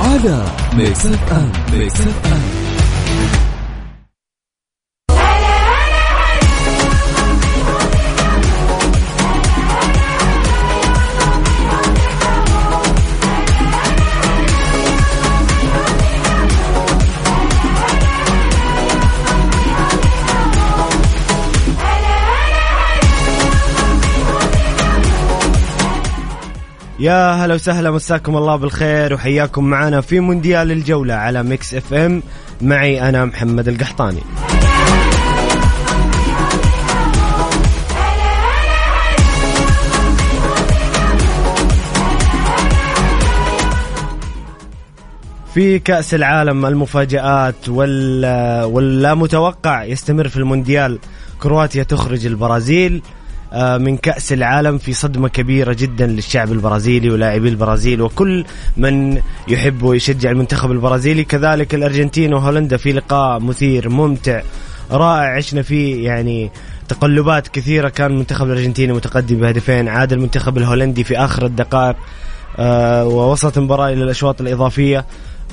على ميكس أف أم. ميكس أف أم. يا هلا وسهلا مساكم الله بالخير وحياكم معنا في مونديال الجولة على Mix FM. معي أنا محمد القحطاني. في كأس العالم المفاجآت وال واللا متوقع يستمر في المونديال. كرواتيا تخرج البرازيل. من كأس العالم في صدمة كبيرة جدا للشعب البرازيلي ولاعبي البرازيل وكل من يحب ويشجع المنتخب البرازيلي. كذلك الأرجنتين وهولندا في لقاء مثير ممتع رائع. عشنا فيه يعني تقلبات كثيرة. كان المنتخب الأرجنتيني متقدم بهدفين. عاد المنتخب الهولندي في آخر الدقائق آه، ووصلت المباراة إلى الأشواط الإضافية.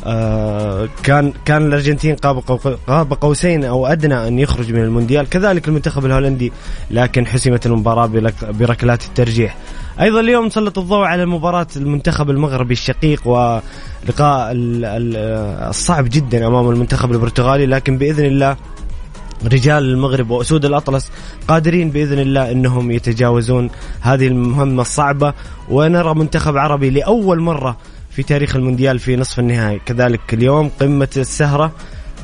آه، كان كان الأرجنتين قاب قو- قاب قوسين أو أدنى أن يخرج من المونديال. كذلك المنتخب الهولندي لكن حسمت المباراة بركلات الترجيح. أيضا اليوم نسلط الضوء على مباراة المنتخب المغربي الشقيق ولقاء ال- ال- الصعب جدا أمام المنتخب البرتغالي لكن بإذن الله رجال المغرب وأسود الأطلس قادرين بإذن الله إنهم يتجاوزون هذه المهمة الصعبة. ونرى منتخب عربي لأول مرة في تاريخ المونديال في نصف النهائي. كذلك اليوم قمة السهرة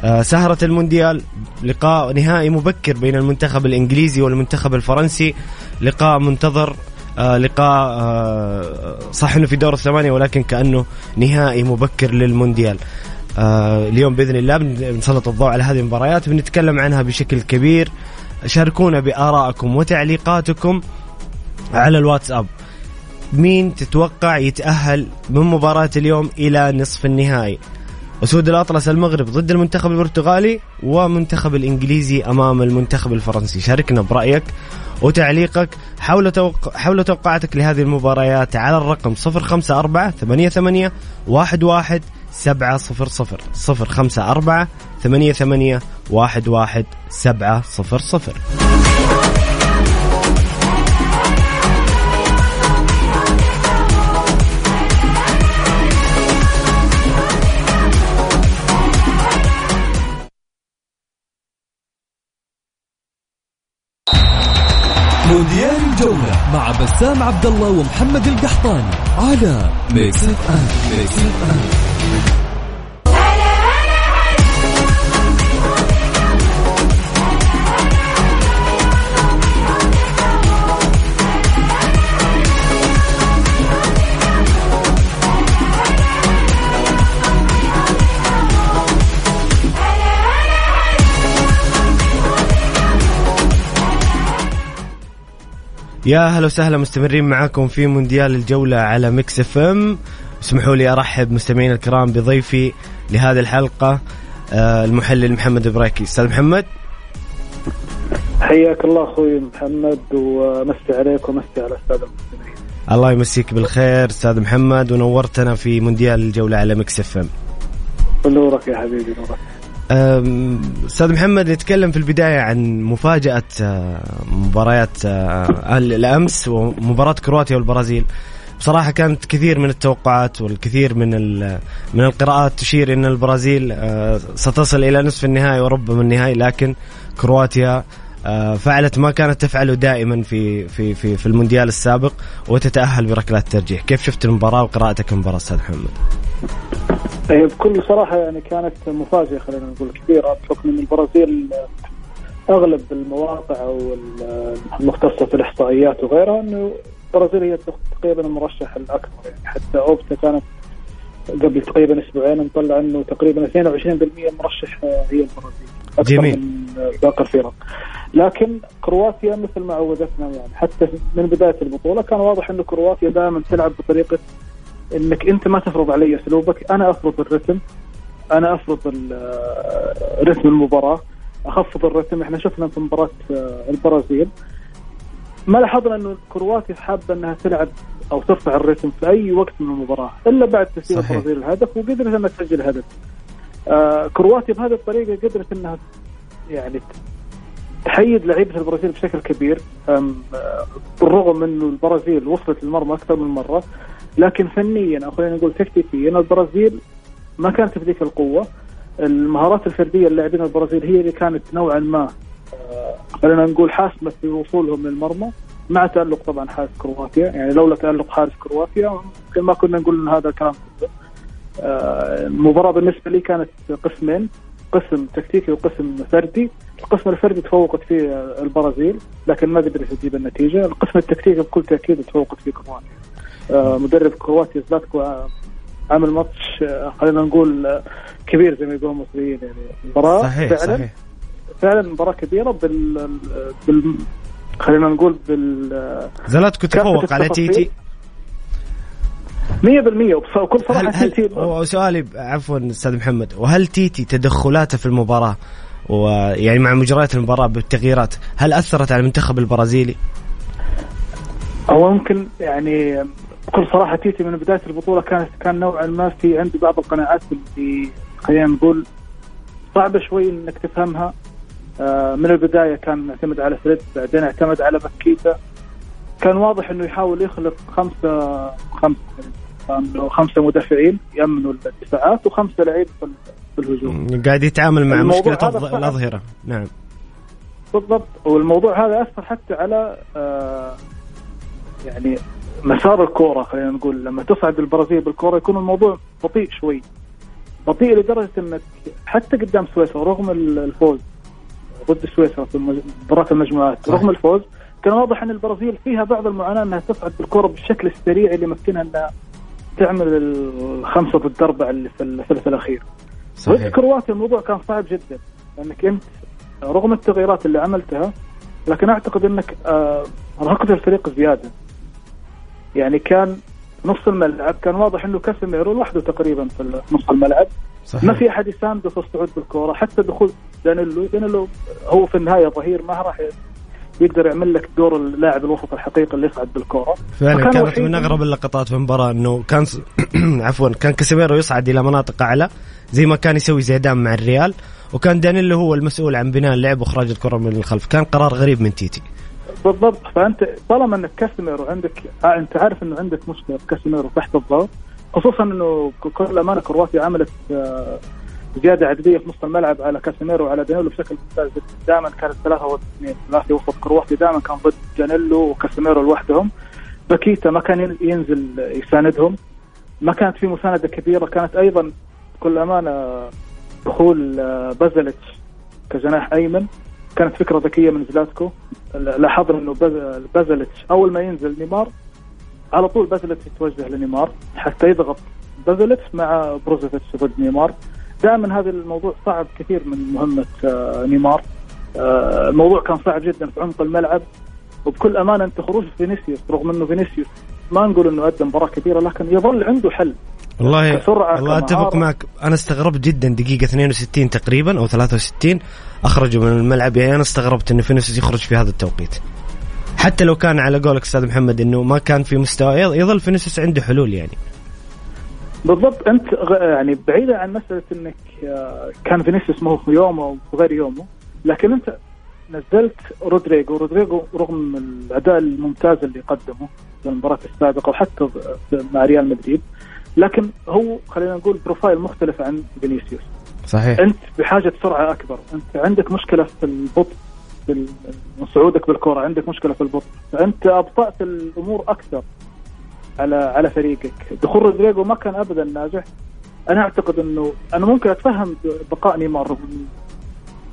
آه، سهرة المونديال لقاء نهائي مبكر بين المنتخب الإنجليزي والمنتخب الفرنسي لقاء منتظر آه، لقاء آه، صح إنه في دور الثمانية ولكن كأنه نهائي مبكر للمونديال. اليوم بإذن الله بن- بنسلط الضوء على هذه المباريات بنتكلم عنها بشكل كبير. شاركونا بارائكم وتعليقاتكم على الواتساب. مين تتوقع يتأهل من مباراة اليوم إلى نصف النهائي؟ أسود الأطلس المغرب ضد المنتخب البرتغالي ومنتخب الإنجليزي أمام المنتخب الفرنسي. شاركنا برأيك وتعليقك حول توق... حول توقعاتك لهذه المباريات على الرقم 054 88 11 700 054 88 11 700 مونديال الجولة مع بسام عبد الله ومحمد القحطاني على Mix FM Mix FM يا هلا وسهلا مستمرين معاكم في مونديال الجولة على Mix FM اسمحوا لي أرحب مستمعينا الكرام بضيفي لهذه الحلقة آه، المحلل محمد براكي أستاذ محمد حياك الله أخوي محمد ومسي عليك ومسي على الساده المستمعين. الله يمسيك بالخير أستاذ محمد ونورتنا في مونديال الجولة على ميكس اف ام نورك يا حبيبي نورك. أستاذ محمد نتكلم في البداية عن مفاجأة آه، مباريات آه، الأمس ومباراة كرواتيا والبرازيل بصراحة كانت كثير من التوقعات والكثير من من القراءات تشير إن البرازيل آه، ستصل إلى نصف النهائي وربما النهائي لكن كرواتيا فعلت ما كانت تفعله دائما في في في في المونديال السابق وتتأهل بركلات ترجيح، كيف شفت المباراة وقراءتك المباراه أستاذ محمد؟ هي بكل صراحة يعني كانت مفاجأة خلينا نقول كبيرة. بحكم إن البرازيل أغلب المواقع المختصه في الإحصائيات وغيرها إنه البرازيل هي تقريبا المرشح الأكبر يعني. حتى أوبتا كانت قبل تقريبا أسبوعين نطلع إنه تقريبا 22% مرشح هي البرازيل. أكثر جميل. من باقي الفرق. لكن كرواتيا مثل ما عودتنا يعني حتى من بداية البطولة كان واضح إنه كرواتيا دائما تلعب بطريقة إنك أنت ما تفرض علي أسلوبك أنا أفرض الرتم أنا أفرض ال- رتم المباراة أخفض الرتم إحنا شفنا في مباراة آه، البرازيل ما لاحظنا إنه كرواتيا حابة إنها تلعب أو ترفع الرتم في أي وقت من المباراة إلا بعد تسجيل. البرازيل الهدف وقدرت إنها تسجل هدف. آه كرواتيا بهذه الطريقة قدرت إنها يعني تحيد لعيبة البرازيل بشكل كبير آه، بالرغم إنه البرازيل وصلت للمرمى أكثر من مرة لكن فنيا أو خلينا نقول تكتيكيا البرازيل ما كانت بذيك القوة. المهارات الفردية للاعبين البرازيل هي اللي كانت نوعا ما آه، خلينا نقول حاسمة في وصولهم للمرمى مع تألق طبعا حارس كرواتيا. يعني لولا تألق حارس كرواتيا ما كنا نقول إن هذا الكلام. آه، المباراة بالنسبة لي كانت قسمين قسم تكتيكي وقسم فردي. القسم الفردي تفوقت فيه البرازيل لكن ما قدرت تجيب النتيجة. القسم التكتيكي بكل تأكيد تفوقت فيه كرواتيا. مدرب كرواتيا زلاتكو آه، عامل ماتش آه، خلينا نقول آه، كبير زي ما يقولون المصريين يعني مباراة صحيح فعلا صحيح فعلا مباراة كبيرة بال, بال... خلينا نقول بال زلاتكو تفوق على. تيتي 100% وبص- وكل صراحة هل هل تيتي وسؤالي عفوا أستاذ محمد وهل تيتي تدخلاته في المباراة ويعني مع مجريات المباراة بالتغييرات هل أثرت على المنتخب البرازيلي؟ هو ممكن يعني بكل صراحة تيتي من بداية البطولة كانت كان نوعا ما في عندي بعض القناعات اللي خلينا نقول صعبة شوي إنك تفهمها. آه، من البداية كان معتمد على فريد بعدين اعتمد على بكيتا. كان واضح إنه يحاول يخلق خمسه خمسة كانوا خمسة مدافعين يأمنوا الدفاعات وخمسة لعيبه في الهجوم. قاعد يتعامل مع مشكلة. الأظهرة. نعم. بالضبط. والموضوع هذا أثر حتى على آه يعني مسار الكورة خلينا نقول. لما تصعد البرازيل بالكورة يكون الموضوع بطيء شوي. بطيء لدرجة إنك حتى قدام سويسرا رغم ال- الفوز ضد سويسرا في مباراة المجموعات. رغم الفوز كان واضح إن البرازيل فيها بعض المعاناة إنها تصعد بالكورة بالشكل السريع اللي يمكنها إنها تعمل الخمسة ضد أربعة اللي في الثلث الأخير. ضد صحيح كرواتيا الموضوع كان صعب جدا لأنك أنت رغم التغييرات اللي عملتها لكن أعتقد إنك آه، ارهقت الفريق زيادة. يعني كان نص الملعب كان واضح إنه كاسيميرو لوحده تقريبا في نص الملعب. صحيح. ما في أحد يسانده في الصعود بالكورة. حتى دخول دانيلو دانيلو هو في النهاية ظهير ما راح يقدر يعمل لك دور اللاعب الوسط الحقيقي اللي يصعد بالكورة. فعلا كانت من أغرب اللقطات في المباراة إنه كان س... عفوا كان كاسيميرو يصعد إلى مناطق أعلى زي ما كان يسوي زيدان مع الريال وكان دانيلو هو المسؤول عن بناء اللعب وإخراج الكرة من الخلف. كان قرار غريب من تيتي. بالضبط. فأنت طالما إنك كاسيميرو عندك آه أنت عارف إنه عندك مشكلة في كاسيميرو تحت الضغط خصوصا إنه بكل امانه كرواتيا عملت آه، زيادة عددية في نص الملعب على كاسيميرو وعلى دانيلو بشكل ممتاز جدا. دائما كانت ثلاثة ضد اثنين ثلاثة وسط كرواتيا دائما كان ضد دانيلو وكاسيميرو لوحدهم. باكيتا ما كان ين- ينزل يساندهم. ما كانت في مساندة كبيرة. كانت أيضا بكل أمانة دخول آه، باساليتش كجناح أيمن. كانت فكرة ذكية من زلاتكو. لاحظنا إنه باسا- باساليتش أول ما ينزل نيمار على طول باساليتش يتوجه لنيمار حتى يضغط. باساليتش مع بروزوفيتش ضد نيمار. دائما هذا الموضوع صعب كثير من مهمة آه، نيمار. آه، الموضوع كان صعب جدا في عمق الملعب. وبكل أمانة أنت خروج فينيسيوس رغم إنه فينيسيوس ما نقول إنه قدم مباراة كبيرة لكن يظل عنده حل. والله كسرعة، والله أتفق. معك. أنا استغربت جدا دقيقة 62 تقريبا أو 63 أخرجوا من الملعب. يعني أنا استغربت انه فينيسيوس يخرج في هذا التوقيت. حتى لو كان على قولك أستاذ محمد إنه ما كان في مستوى يظل فينيسيوس عنده حلول يعني. بالضبط. أنت يعني بعيدا عن مسألة إنك آه، كان فينيسيوس ما هو في يومه أو في غير يومه لكن أنت نزلت رودريجو. رودريجو رغم الأداء الممتاز اللي قدمه في المباراة السابقة وحتى مع ريال مدريد لكن هو خلينا نقول profile مختلف عن فينيسيوس. صحيح. أنت بحاجة سرعة أكبر. أنت عندك مشكلة في البطء في صعودك بالكرة عندك مشكلة في البطء. فأنت أبطأت الأمور أكثر على على فريقك. دخول رودريجو ما كان ابدا ناجح. أنا أعتقد انه أنا ممكن أتفهم بقاء نيمار.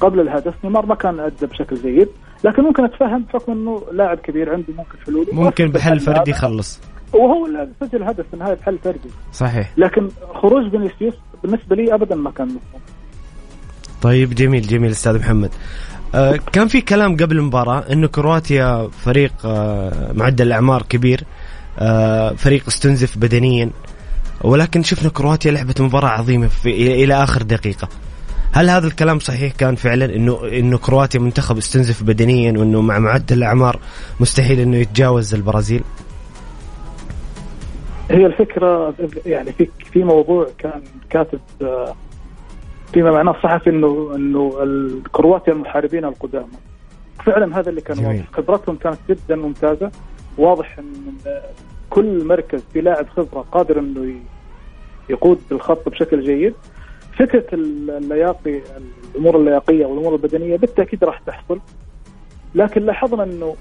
قبل الهدف نيمار ما كان أدى بشكل جيد لكن ممكن أتفهم بحكم إنه لاعب كبير عنده ممكن حلول ممكن بحل فردي. يخلص. وهو اللي سجل هدف في النهايه بحل فردي. صحيح. لكن خروج فينيسيوس بالنسبة لي ابدا ما كان مفهوم. طيب جميل جميل أستاذ محمد. آه كان في كلام قبل المباراة إنه كرواتيا فريق آه معدل الأعمار كبير آه فريق استنزف بدنيا ولكن شفنا كرواتيا لعبت مباراة عظيمة في إلى إلى آخر دقيقة. هل هذا الكلام صحيح كان فعلا إنه إنه كرواتيا منتخب استنزف بدنيا وإنه مع معدل الأعمار مستحيل إنه يتجاوز البرازيل؟ هي الفكرة يعني في في موضوع كان كاتب فيما معناه الصحفي إنه إنه الكرواتيا المحاربين القدامى. فعلا هذا اللي كان. واضح. خبرتهم كانت جدا ممتازة. واضح إن كل مركز في لاعب خبرة قادر إنه يقود الخط بشكل جيد. فكرة اللياقي الأمور اللياقية والأمور البدنية بالتأكيد راح تحصل. لكن لاحظنا إنه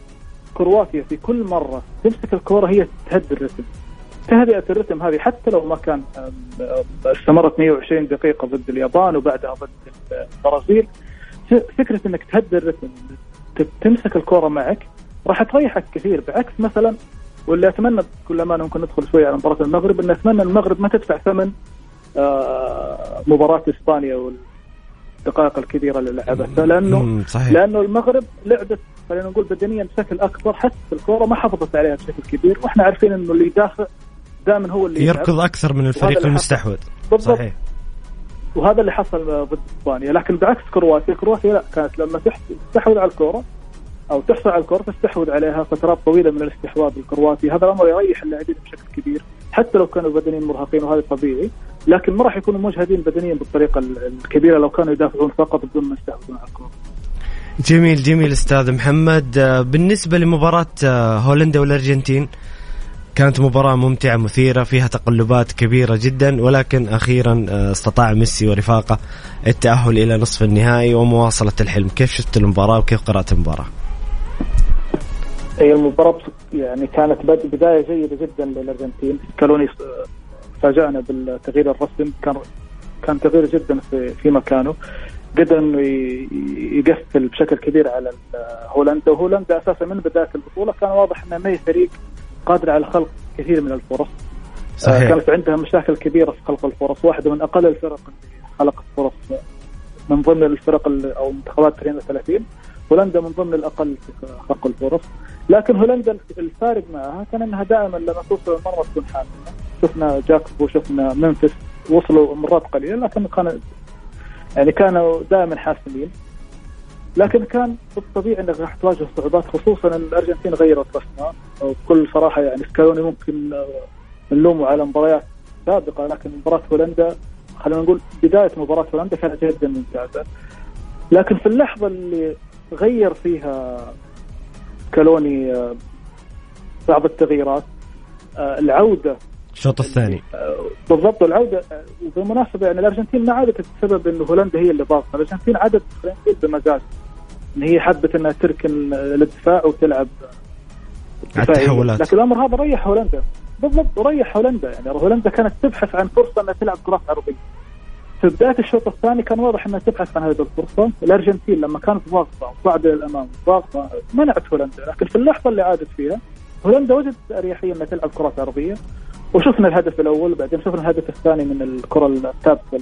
كرواتيا في كل مرة تمسك الكرة هي تهدي الرتم تهدئه الرتم هذه حتى لو ما كان استمرت 120 دقيقة ضد اليابان وبعدها ضد البرازيل فكرة إنك تهدي الرتم تمسك الكره معك راح تريحك كثير بعكس مثلا واللي أتمنى بكل أمانة ممكن ندخل شوي على مباراة المغرب إن أتمنى المغرب ما تدفع ثمن آه، مباراة إسبانيا والدقائق الكبيرة اللي لعبتها لأنه صحيح. لأنه المغرب لعبت خلينا نقول بدنيا بشكل أكبر حتى الكورة ما حافظت عليها بشكل كبير وإحنا عارفين إنه اللي يدافع دائما هو اللي. يركض أكثر من الفريق المستحوذ. صحيح. وهذا اللي حصل ضد إسبانيا. لكن بعكس كرواتيا كرواتيا لا كانت لما تح- تستحوذ على الكورة أو تحصل على الكورة تستحوذ عليها فترات طويلة من الاستحواذ الكرواتي. هذا الأمر يريح اللاعبين بشكل كبير حتى لو كانوا بدنيا مرهقين وهذا طبيعي. لكن ما راح يكونوا مجهدين بدنيا بالطريقة ال- الكبيرة لو كانوا يدافعون فقط بدون ما يستحوذون على الكورة. جميل جميل أستاذ محمد. آه، بالنسبة لمباراة آه، هولندا والأرجنتين كانت مباراة ممتعة مثيرة فيها تقلبات كبيرة جدا ولكن أخيرا آه، استطاع ميسي ورفاقه التأهل إلى نصف النهائي ومواصلة الحلم. كيف شفت المباراة وكيف قرأت المباراة؟ هي المباراة يعني كانت بد- بداية جيدة جدا للأرجنتين. سكالوني س- فاجأنا بالتغيير الرسم كان كان تغيير جدا في في مكانه. قدر إنه يقفل بشكل كبير على ال- هولندا. وهولندا أساسا من بداية البطولة كان واضح انها ما هي فريق قادر على خلق كثير من الفرص. صحيح. كانت عندها مشاكل كبيرة في خلق الفرص. واحدة من أقل الفرق اللي خلقت فرص من ضمن الفرق ال- أو منتخبات 32 هولندا من ضمن الأقل في خلق الفرص. لكن هولندا الفارق معها كان إنها دائما لما توصل المرمى تكون حاسمه شفنا جاكسبو شفنا منفس وصلوا مرات قليلة لكن كان يعني كانوا دائما حاسمين. لكن كان الطبيعي إنك راح تواجه صعوبات خصوصا إن الأرجنتين غيرت رسمها. وبكل صراحة يعني سكالوني ممكن نلومه على مباريات سابقة لكن مباراة هولندا خلينا نقول بداية مباراة هولندا كانت جدا ممتازة. لكن في اللحظة اللي غير فيها سكالوني آه، بعض التغييرات آه، العودة الشوط الثاني. آه، بالضبط العودة وبالمناسبة يعني الأرجنتين ما عادت بسبب انه هولندا هي اللي ضاغطة، الأرجنتين عادت خلينا نقول بمزاج. هي حبت إنها تركن الدفاع وتلعب على. التحولات. لكن الأمر هذا ريح هولندا بالضبط وريح هولندا يعني هولندا كانت تبحث عن فرصة إنها تلعب كرات عرضيه في بداية الشوط الثاني كان واضح إنها تبحث عن هذه الفرصة، الأرجنتين لما كانت ضاغطه وصاعده للامام ضاغطه منعت هولندا، لكن في اللحظة اللي عادت فيها هولندا وجدت أريحية إنها تلعب كرات عرضيه وشفنا الهدف الأول بعدين شفنا الهدف الثاني من الكرة الثابته ال-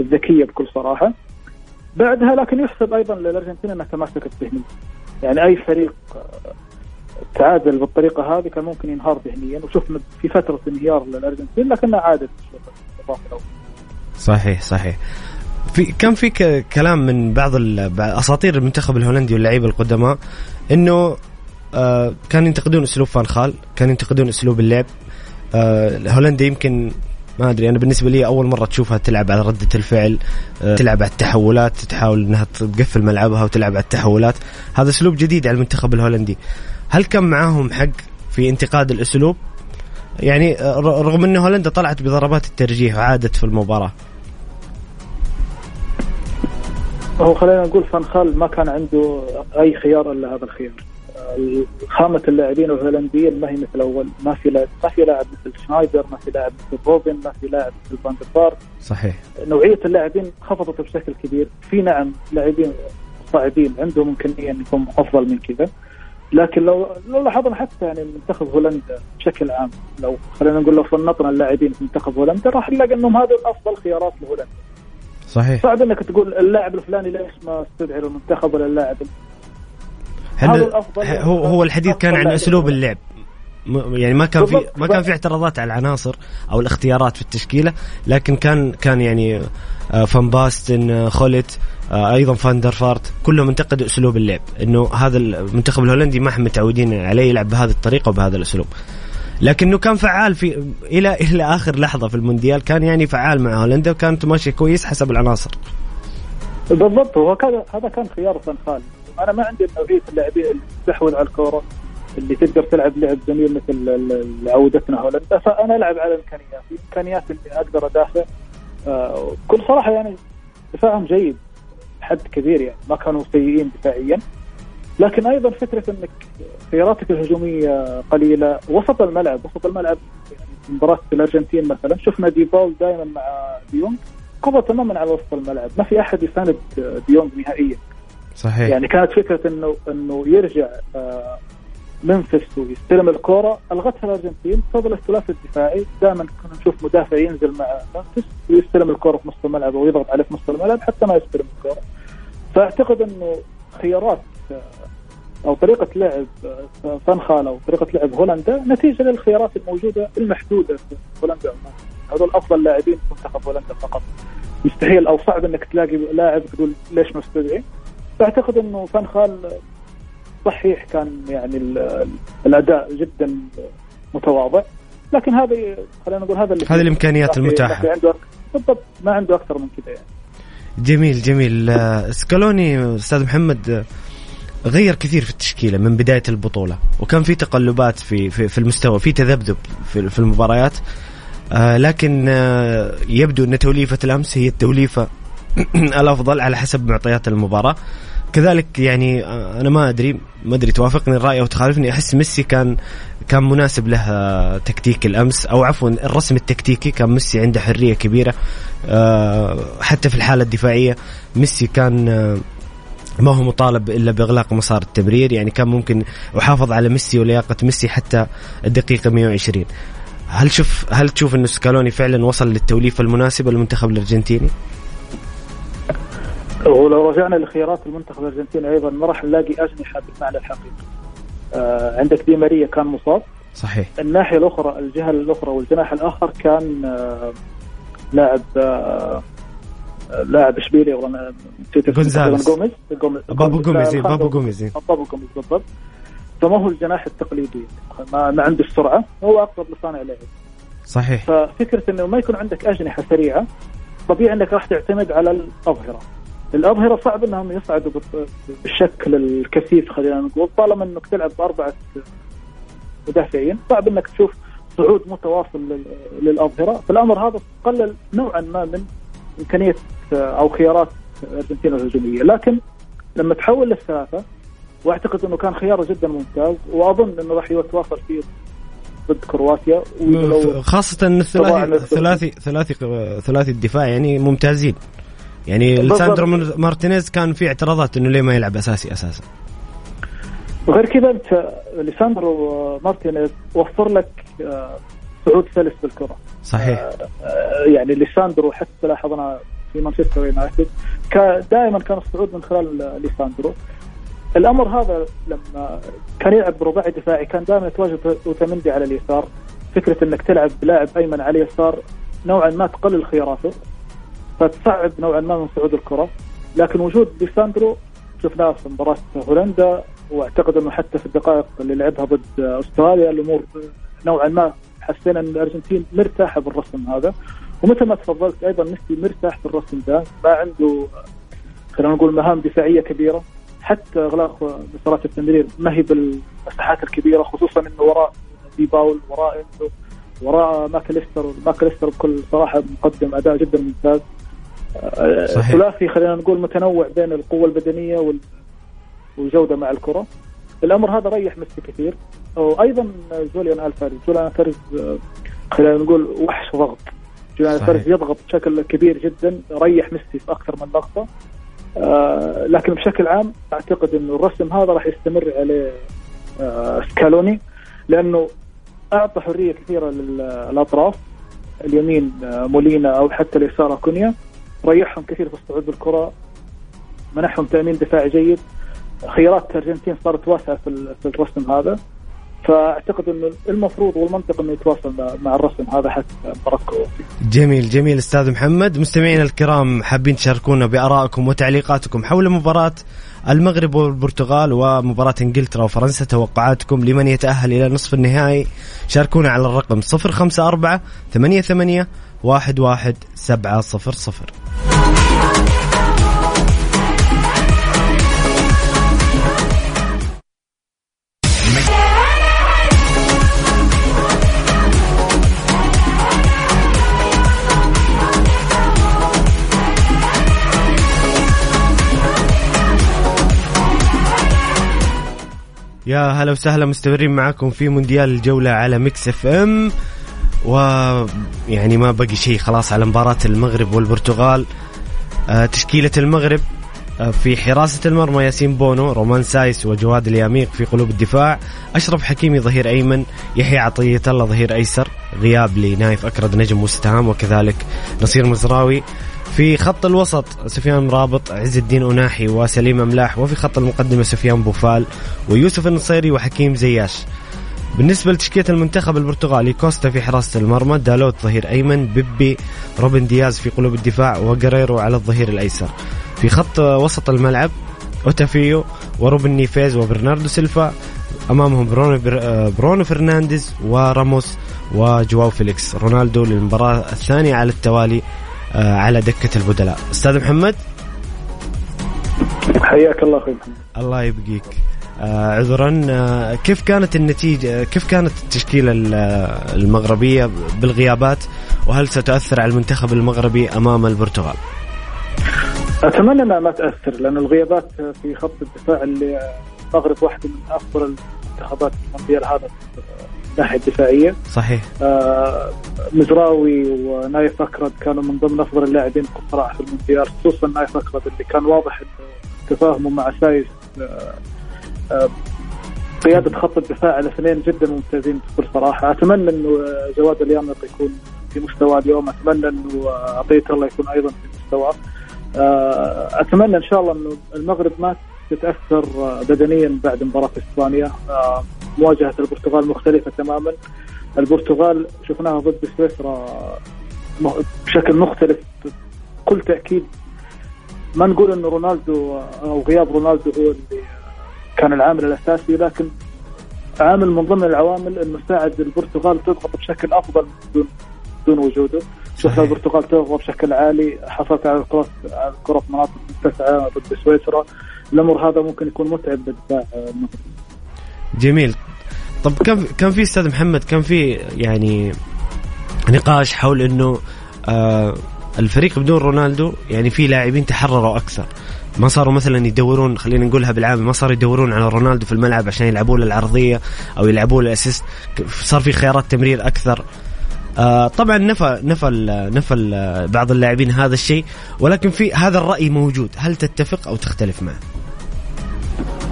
الذكيه بكل صراحة. بعدها لكن يحسب أيضا للأرجنتين انها تماسكت ذهنيا. يعني أي فريق تعادل بالطريقة هذه كان ممكن ينهار ذهنيا وشفنا في فترة انهيار للأرجنتين لكنها عادت. صحيح صحيح في كان في كلام من بعض أساطير المنتخب الهولندي واللعيبة القدماء إنه آه كانوا ينتقدون أسلوب فان خال كانوا ينتقدون أسلوب اللعب آه هولندا يمكن ما أدري أنا بالنسبة لي أول مرة تشوفها تلعب على ردة الفعل آه تلعب على التحولات تحاول إنها تقفل ملعبها وتلعب على التحولات. هذا أسلوب جديد على المنتخب الهولندي. هل كان معاهم حق في انتقاد الأسلوب؟ يعني آه، رغم إن هولندا طلعت بضربات الترجيح وعادت في المباراة. هو خلينا نقول فان خال ما كان عنده أي خيار إلا هذا الخيار. خامة اللاعبين الهولنديين ما هي مثل أول. ما في لاعب ما في لاعب مثل شنايدر ما في لاعب مثل روبن ما في لاعب مثل فان دير سار صحيح. نوعية اللاعبين خفضت بشكل كبير. في نعم لاعبين صاعدين عندهم إمكانية ان يكون أفضل من كذا. لكن لو لو لاحظنا حتى يعني منتخب هولندا بشكل عام لو خلينا نقول لو فنطنا اللاعبين في منتخب هولندا راح نلاقي إنهم هذول أفضل خيارات لهولندا. صحيح. صعب إنك تقول اللاعب الفلاني ليش ما استدعي للمنتخب ولا اللاعب هل. هو هو الحديث كان عن. أسلوب اللعب يعني ما كان في. ما كان في اعتراضات على العناصر أو الاختيارات في التشكيلة لكن كان كان يعني آه، فان باستن آه، خوليت آه، أيضا فاندر فارت كلهم انتقدوا أسلوب اللعب إنه هذا المنتخب الهولندي ما إحنا متعودين عليه يلعب بهذه الطريقة وبهذا الأسلوب لكنه كان فعال في إلى إلى آخر لحظة في المونديال كان يعني فعال مع هولندا وكانت ماشية كويس حسب العناصر بالضبط هو كان هذا كان خيار فان خال أنا ما عندي نوعيه اللاعبين اللي تستحوذ على الكورة اللي تقدر تلعب لعب جميل مثل اللي عودتنا هولندا. فأنا ألعب على امكانياتي امكانياتي اني أقدر أدافع. آه بكل صراحة يعني دفاعهم جيد. حد كبير يعني. ما كانوا سيئين دفاعيا. لكن أيضا فكرة إنك خياراتك الهجومية قليلة. وسط الملعب. وسط الملعب يعني مباراة الأرجنتين مثلا. شفنا دي باول دائما مع ديونج. قضى تماما على وسط الملعب. ما في أحد يساند ديونج نهائيا. صحيح. يعني كانت فكرة انه إنه يرجع آه، منفس ويستلم الكرة ألغتها الأرجنتين فضل الثلاثي الدفاعي. دائما كنا نشوف مدافع ينزل مع منفس ويستلم الكرة في نص الملعب ويضغط عليه في نص الملعب حتى ما يستلم الكرة. فأعتقد إنه خيارات آه، أو طريقة لعب آه، فان أو طريقة لعب هولندا نتيجة للخيارات الموجودة المحدودة في هولندا هذول أفضل لاعبين في منتخب هولندا فقط. مستحيل أو صعب إنك تلاقي لاعب تقول ليش مستدعي فاعتقد إنه فان خال صحيح كان يعني ال- ال- الأداء جدا متواضع. لكن هذه خلينا نقول هذا اللي هذه في عنده بالضبط ما عنده أكثر من كذا يعني. جميل جميل. آه، سكالوني أستاذ محمد آه، غير كثير في التشكيلة من بداية البطولة وكان في تقلبات في في, في المستوى في تذبذب في, في المباريات. آه لكن آه يبدو أن توليفة الأمس هي التوليفة الافضل على حسب معطيات المباراة. كذلك يعني آه، أنا ما أدري ما أدري توافقني الرأي أو تخالفني. أحس ميسي كان كان مناسب له آه، تكتيك الأمس أو عفوا الرسم التكتيكي كان ميسي عنده حرية كبيرة آه، حتى في الحالة الدفاعية. ميسي كان ما هو مطالب إلا بإغلاق مسار التمرير يعني كان ممكن وحافظ على ميسي ولياقة ميسي حتى الدقيقة 120 هل شوف هل تشوف إنه سكالوني فعلا وصل للتوليفة المناسبة للمنتخب الأرجنتيني؟ ولو رجعنا لخيارات المنتخب الارجنتيني أيضا ما راح نلاقي أجنحة بالمعنى الحقيقي. آه عندك دي ماريا كان مصاب. صحيح. الناحية الأخرى الجهة الأخرى والجناح الآخر كان آه لاعب آه لاعب اشبيليا والله نسيت جونزاليس. جوميز بابو جوميز إيه، بابو جوميز. بابو جوميز بالضبط. فما هو الجناح التقليدي؟ ما, ما عنده السرعة هو أقرب لصانع لعب. صحيح. ففكرة إنه ما يكون عندك أجنحة سريعة طبيعي إنك راح تعتمد على الأظهرة. الأظهرة صعب إنهم يصعدوا بال- بالشكل الكثيف خلينا نقول. طالما إنك تلعب بأربعة مدافعين صعب إنك تشوف صعود متواصل لل- للأظهرة. فالامر هذا قلل نوعا ما من إمكانية أو خيارات الارجنتين الهجومية. لكن لما تحول للثلاثة وأعتقد إنه كان خياره جدا ممتاز وأظن إنه راح يتواصل فيه ضد كرواتيا. خاصة إن الثلاثي. ثلاثي ثلاثي ثلاثي الدفاع يعني ممتازين. يعني. ليساندرو مارتينيز كان في اعتراضات إنه ليه ما يلعب أساسي أساسا. وغير كذا أنت ليساندرو مارتينيز وفر لك آه، صعود سلس بالكرة. صحيح. آه، يعني ليساندرو حتى لاحظنا في مانشستر يونايتد دائما كان الصعود من خلال ليساندرو الأمر هذا لما كان يلعب برباعي دفاعي كان دائما يتواجد اوتامندي على اليسار. فكرة إنك تلعب بلاعب أيمن على اليسار نوعا ما تقلل خياراته. فتصعب نوعا ما من صعود الكرة. لكن وجود ليساندرو شفناه في مباراة هولندا واعتقد أنه حتى في الدقائق اللي لعبها ضد أستراليا الأمور نوعا ما حسينا أن الأرجنتين مرتاحة بالرسم هذا. ومثل ما تفضلت أيضا ميسي مرتاح في الرسم ده. ما عنده خلينا نقول مهام دفاعية كبيرة. حتى أغلاق مسارات التمرير ما هي بالمساحات الكبيرة خصوصا إنه وراء دي باول وراء انه وراء ماكليستر ماكليستر بكل صراحة مقدم أداء جدا ممتاز. صحيح. ثلاثي خلينا نقول متنوع بين القوة البدنية وال- والجودة مع الكرة. الأمر هذا ريح ميسي كثير. وأيضا جوليان ألفاريز. جوليان ألفاريز خلينا نقول وحش ضغط. جوليان. ألفاريز يضغط بشكل كبير جدا ريح ميسي في أكثر من لقطة. آه، لكن بشكل عام أعتقد إنه الرسم هذا راح يستمر عليه آه، سكالوني لأنه أعطى حرية كثيرة للأطراف اليمين آه، مولينا أو حتى اليسار أكونيا. ريحهم كثير في الصعود بالكرة منحهم تأمين دفاعي جيد. خيارات الأرجنتين صارت واسعة في ال- في الرسم هذا. فأعتقد انه المفروض والمنطق إنه يتواصل مع- الرسم هذا حتى مباراه جميل جميل أستاذ محمد. مستمعينا الكرام حابين تشاركونا بآرائكم وتعليقاتكم حول مباراه المغرب والبرتغال ومباراة إنجلترا وفرنسا توقعاتكم لمن يتأهل إلى نصف النهائي؟ شاركونا على الرقم 054 88 11 يا هلا وسهلا مستمرين معكم في مونديال الجولة على ميكس إف إم. ويعني ما بقي شيء خلاص على مباراة المغرب والبرتغال. آه، تشكيلة المغرب آه، في حراسة المرمى ياسين بونو رومان سايس وجواد الياميق في قلوب الدفاع. أشرف حكيمي ظهير أيمن يحيى عطية الله ظهير أيسر غياب لنايف أكرد نجم وست هام وكذلك نصير مزراوي. في خط الوسط سفيان أمرابط عز الدين أوناحي وسليم أملاح وفي خط المقدمة سفيان بوفال ويوسف النصيري وحكيم زياش. بالنسبة لتشكيلة المنتخب البرتغالي كوستا في حراسة المرمى دالوت ظهير أيمن بيبي روبن دياز في قلوب الدفاع وجريرو على الظهير الأيسر. في خط وسط الملعب أوتافيو وروبن نيفيز وبرناردو سيلفا أمامهم برونو, بر... آه، برونو فرنانديز وراموس وجواو فيليكس. رونالدو للمباراة الثانية على التوالي على دكة البدلاء. أستاذ محمد؟ حياك الله أخوي محمد. الله يبقيك. آه عذرا آه كيف كانت النتيجة كيف كانت التشكيلة ال- آه، المغربية بالغيابات؟ وهل ستؤثر على المنتخب المغربي أمام البرتغال؟ أتمنى إنها ما تأثر لأن الغيابات في خط الدفاع اللي المغرب واحدة من أفضل المنتخبات في المونديال هذا. الناحيه الدفاعية. صحيح. آه، مزراوي ونايف اكرد كانوا من ضمن أفضل اللاعبين بصراحه في المونديال خصوصا نايف اكرد اللي كان واضح إنه تفاهمه مع سايس آه، آه، قيادة خط الدفاع الاثنين جدا ممتازين بكل صراحة. أتمنى إنه آه، جواد اليامق يكون في مستوى اليوم. أتمنى إنه آه، عطية الله يكون أيضا في مستواه أتمنى إن شاء الله إنه المغرب ما تتأثر آه، بدنيا بعد مباراة إسبانيا. مواجهة البرتغال مختلفة تماما. البرتغال شفناها ضد سويسرا بشكل مختلف بكل تأكيد. ما نقول انه رونالدو أو غياب رونالدو هو اللي كان العامل الأساسي لكن عامل من ضمن العوامل إنه ساعد البرتغال تضغط بشكل أفضل بدون بدون وجوده. شفنا. البرتغال تضغط بشكل عالي حصلت على الكرات على الكرة في مناطق متسعة ضد سويسرا. الأمر هذا ممكن يكون متعب للدفاع. المغربي جميل. طب كان كان في أستاذ محمد؟ كان في يعني نقاش حول إنه آه الفريق بدون رونالدو يعني في لاعبين تحرروا أكثر؟ ما صاروا مثلا يدورون خلينا نقولها بالعامي ما صاروا يدورون على رونالدو في الملعب عشان يلعبوا له العرضية أو يلعبوا له الاسيست صار في خيارات تمرير أكثر. آه طبعا نفى نفى نفى بعض اللاعبين هذا الشيء ولكن في هذا الرأي موجود. هل تتفق أو تختلف معه؟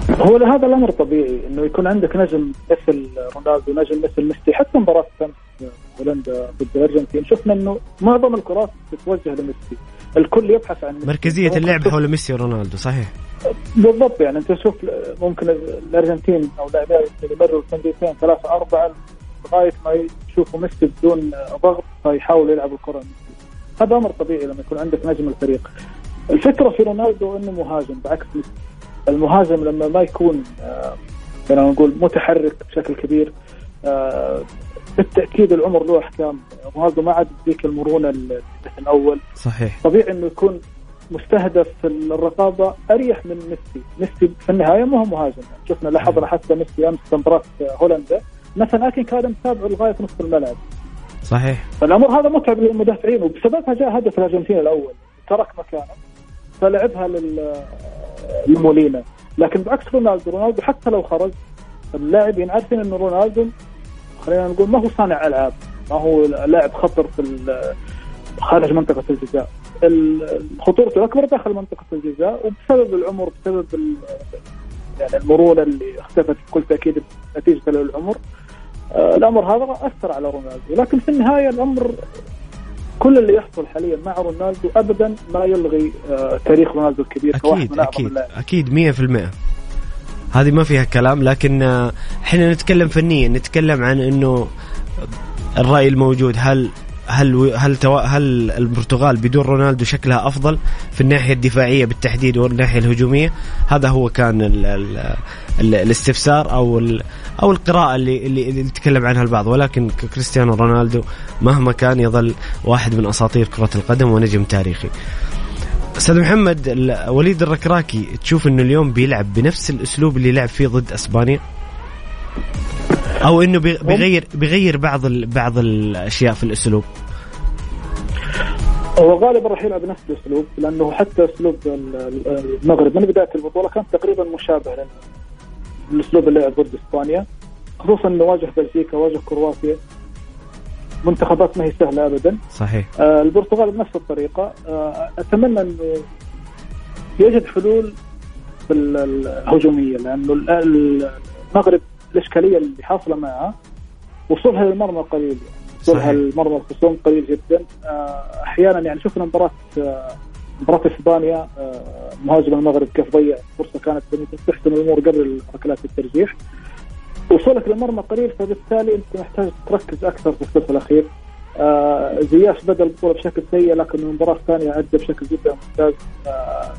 هو هذا الأمر طبيعي إنه يكون عندك نجم مثل رونالدو نجم مثل ميسي حتى مباراة امس هولندا ضد الارجنتين شفنا إنه معظم الكرات تتوجه لميسي. الكل يبحث عن ميسي. مركزية اللعب حول ميسي ورونالدو صحيح. بالضبط يعني أنت شوف ممكن الأرجنتين أو لاعبين يمروا سنديتين ثلاثة أربعة لغاية ما يشوفوا ميسي بدون ضغط فيحاولوا يلعبوا الكرة. ميسي هذا أمر طبيعي لما يكون عندك نجم الفريق. الفكرة في رونالدو إنه مهاجم بعكس ميسي. المهاجم لما ما يكون آه، خلينا نقول متحرك بشكل كبير آه، بالتأكيد العمر له أحكام. رونالدو ما عاد ذيك المرونة اللي الأول. صحيح. طبيعي إنه يكون مستهدف في الرقابة أريح من ميسي، ميسي في النهاية ما هو مهاجم، يعني شفنا لاحظنا حتى ميسي أمس في مباراة هولندا. مثلا لكن كان متابعه لغاية نصف الملعب، صحيح. فالأمر هذا متعب للمدافعين وبسببها جاء هدف الأرجنتين الأول، ترك مكانه. فلعبها لل لمولينا، لكن بعكس رونالدو رونالدو حتى لو خرج اللاعبين عارفين إنه رونالدو خلينا نقول ما هو صانع ألعاب ما هو لاعب خطر في خارج منطقة الجزاء. ال- خطورته الأكبر داخل منطقة الجزاء وبسبب العمر بسبب يعني المرونة اللي اختفت بكل تأكيد نتيجه العمر آه، الأمر هذا أثر على رونالدو. لكن في النهاية الأمر كل اللي يحصل حاليا مع رونالدو ابدا ما يلغي آه، تاريخ رونالدو الكبير أكيد أكيد أكيد 100% هذه ما فيها كلام لكن آه، إحنا نتكلم فنيا نتكلم عن إنه الرأي الموجود هل هل هل توا هل البرتغال بدون رونالدو شكلها أفضل في الناحية الدفاعية بالتحديد والناحية الهجومية؟ هذا هو كان ال ال ال الاستفسار أو ال أو القراءة اللي اللي, اللي يتكلم عنها البعض. ولكن كريستيانو رونالدو مهما كان يظل واحد من أساطير كرة القدم ونجم تاريخي. أستاذ محمد وليد الركراكي تشوف إنه اليوم بيلعب بنفس الأسلوب اللي لعب فيه ضد إسبانيا؟ أو إنه بي- بيغير بيغير بعض ال- بعض الأشياء في الأسلوب؟ هو غالبا راح يلعب نفس الأسلوب لأنه حتى أسلوب ال- ال- المغرب من بداية البطولة كان تقريبا مشابه لل- للاسلوب اللي لعب ضد إسبانيا خصوصا إنه واجه بلجيكا واجه كرواتيا. منتخبات ما هي سهلة ابدا. صحيح. آه، البرتغال بنفس الطريقة. آه، أتمنى انه يجد حلول الهجوميه لأنه ال- ال- المغرب الإشكالية اللي حاصلة معها وصولها للمرمى قليل. وصولها صحيح. للمرمى الخصوم قليل جدا. آه، أحيانا يعني شفنا مباراة آه، مباراة إسبانيا آه، مهاجم المغرب كيف ضيع فرصة كانت تحسن الأمور قبل ركلات الترجيح. وصولك للمرمى قليل فبالتالي أنت محتاج تركز أكثر في الثلث الأخير. آه زياش بدأ البطوله بشكل سيء لكن المباراه الثانية ادى بشكل جدا ممتاز. آه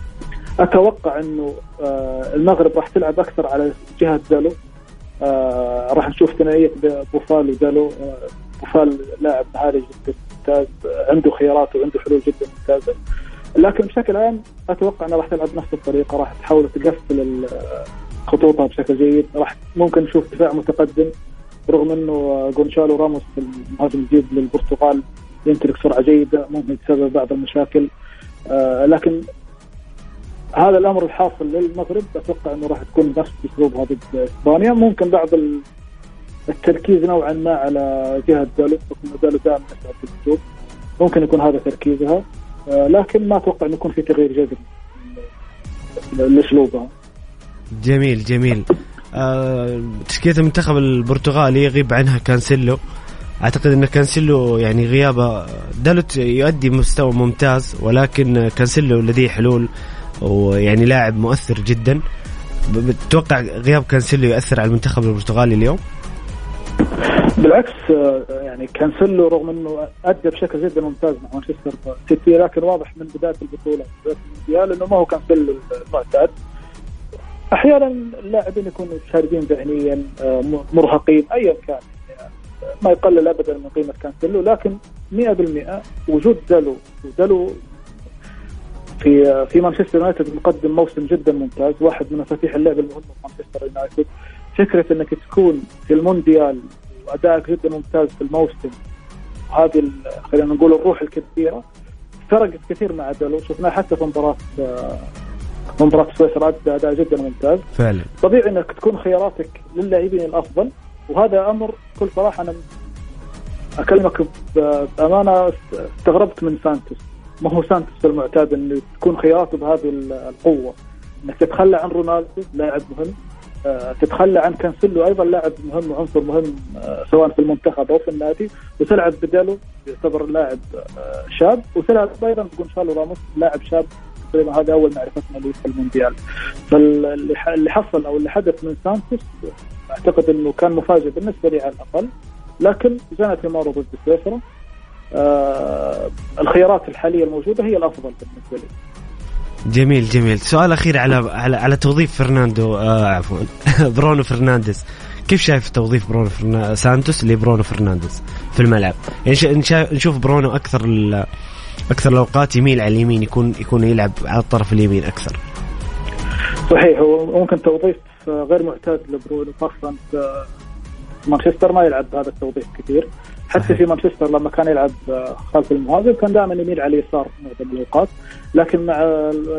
أتوقع إنه آه المغرب راح تلعب أكثر على جهة دالو. آه راح نشوف ثنائية بوفال ودالو آه بوفال لاعب مهاري جدا ممتاز عنده خيارات وعنده حلول جدا ممتازة. لكن بشكل عام أتوقع انها راح تلعب نفس الطريقة راح تحاول تقفل خطوطها بشكل جيد. راح ممكن نشوف دفاع متقدم رغم إنه جونشالو راموس المهاجم الجديد للبرتغال يمتلك سرعة جيدة ممكن يتسبب بعض المشاكل. آه لكن هذا الأمر الحاصل للمغرب. أتوقع إنه راح تكون نفس اسلوبها ضد إسبانيا. ممكن بعض ال- التركيز نوعا ما على جهة دالو بحكم دالو دائما يسعى في الهجوم. ممكن يكون هذا تركيزها. آه لكن ما أتوقع إنه يكون في تغيير جذري لأسلوبها. جميل جميل. آه، تشكيلة المنتخب البرتغالي يغيب عنها كانسيلو. أعتقد إن كانسيلو يعني غيابه دالوت يؤدي مستوى ممتاز ولكن كانسيلو لديه حلول ويعني لاعب مؤثر جدا. بتتوقع غياب كانسيلو يؤثر على المنتخب البرتغالي اليوم؟ بالعكس آه، يعني كانسيلو رغم إنه أدى بشكل جدا ممتاز مع مانشستر سيتي لكن واضح من بداية البطولة بداية المونديال إنه ما هو كانسيلو المعتاد. أحيانا اللاعبين يكونوا شاردين ذهنيا آه، مرهقين ايا كان. يعني ما يقلل ابدا من قيمة كانسيلو لكن 100% وجود دالو. ودالو في في مانشستر يونايتد مقدم موسم جدا ممتاز واحد من مفاتيح اللعب المهمة في مانشستر يونايتد. فكرة إنك تكون في المونديال وأدائك جدا ممتاز في الموسم هذه ال- خلينا نقول الروح الكبيرة فرقت كثير مع دالو. شفناه حتى في مباراة مباراة سويسرا ادى اداء جدا ممتاز. فعلا. طبيعي إنك تكون خياراتك للاعبين الأفضل وهذا أمر بكل صراحة أنا أكلمك بأمانة استغربت من سانتوس. ما هو سانتوس المعتاد انه تكون خياراته بهذه ال- القوة. إنك تتخلى عن رونالدو لاعب مهم. آه، تتخلى عن كانسيلو أيضا لاعب مهم وعنصر مهم آه، سواء في المنتخب أو في النادي. وتلعب بدالو يعتبر لاعب آه، شاب. وتلعب أيضا بجونشالو راموس لاعب شاب. تقريبا هذا أول معرفتنا له في المونديال. فاللي حصل أو اللي حدث من سانتوس أعتقد إنه كان مفاجئ بالنسبة لي على الأقل. لكن جاءت اماره ضد سويسرا. آه الخيارات الحالية الموجودة هي الأفضل بالنسبة لي. جميل جميل. سؤال أخير على على, على توظيف فرناندو آه عفوا برونو فرنانديز. كيف شايف توظيف برونو فرنا... سانتوس لبرونو فرنانديز في الملعب؟ يعني نشوف برونو أكثر. أكثر الأوقات يميل على اليمين يكون يكون يلعب على الطرف اليمين أكثر. صحيح هو ممكن توظيف غير معتاد لبرونو خاصه مانشستر ما يلعب بهذا التوظيف كثير. حتى صحيح. في مانشستر لما كان يلعب آه، خلف المهاجم كان دائما يميل على اليسار معظم الأوقات. لكن مع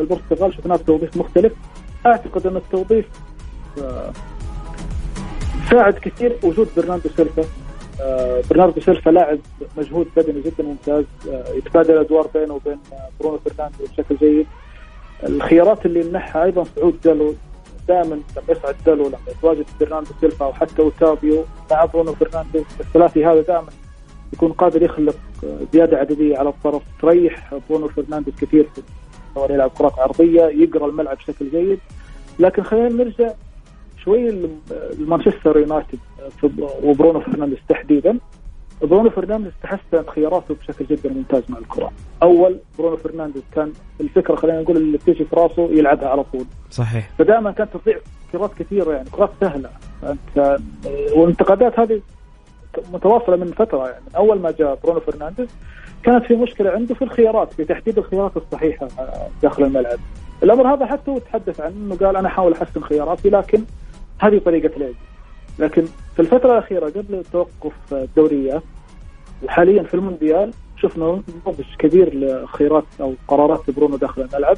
البرتغال شفناه بتوظيف مختلف. أعتقد أن التوظيف آه، ساعد كثير وجود برناردو سيلفا. برناردو سيلفا لاعب مجهود بدني جدا ممتاز. آه، يتبادل الادوار بينه وبين آه، برونو فرنانديز بشكل جيد. الخيارات اللي يمنحها أيضا صعود دالو دائما لما يصعد دالو لما يتواجد برناردو سيلفا أو حتى اوتافيو مع برونو فرنانديز. الثلاثي هذا دائما يكون قادر يخلق آه، زيادة عددية على الطرف. تريح برونو فرنانديز كثير سواء يلعب كرات عرضية يقرأ الملعب بشكل جيد. لكن خلينا نرجع شوي لم- لمانشستر يونايتد في- وبرونو فرنانديز تحديدا. برونو فرنانديز تحسنت خياراته بشكل جدا ممتاز مع الكرة. أول برونو فرنانديز كان الفكرة خلينا نقول اللي بتيجي في راسه يلعبها على طول. صحيح. فدائما كانت تضيع كرات كثيرة يعني كرات سهلة. انت والانتقادات هذه متواصلة من فترة يعني. من أول ما جاء برونو فرنانديز كانت في مشكلة عنده في الخيارات في تحديد الخيارات الصحيحة داخل الملعب. الأمر هذا حتى هو تحدث عنه إنه قال أنا أحاول أحسن خياراتي لكن هذه طريقة لعبي لكن في الفترة الأخيرة قبل توقف الدوريات وحاليا في المونديال شفنا نضج كبير لخيارات أو قرارات برونو داخل الملعب.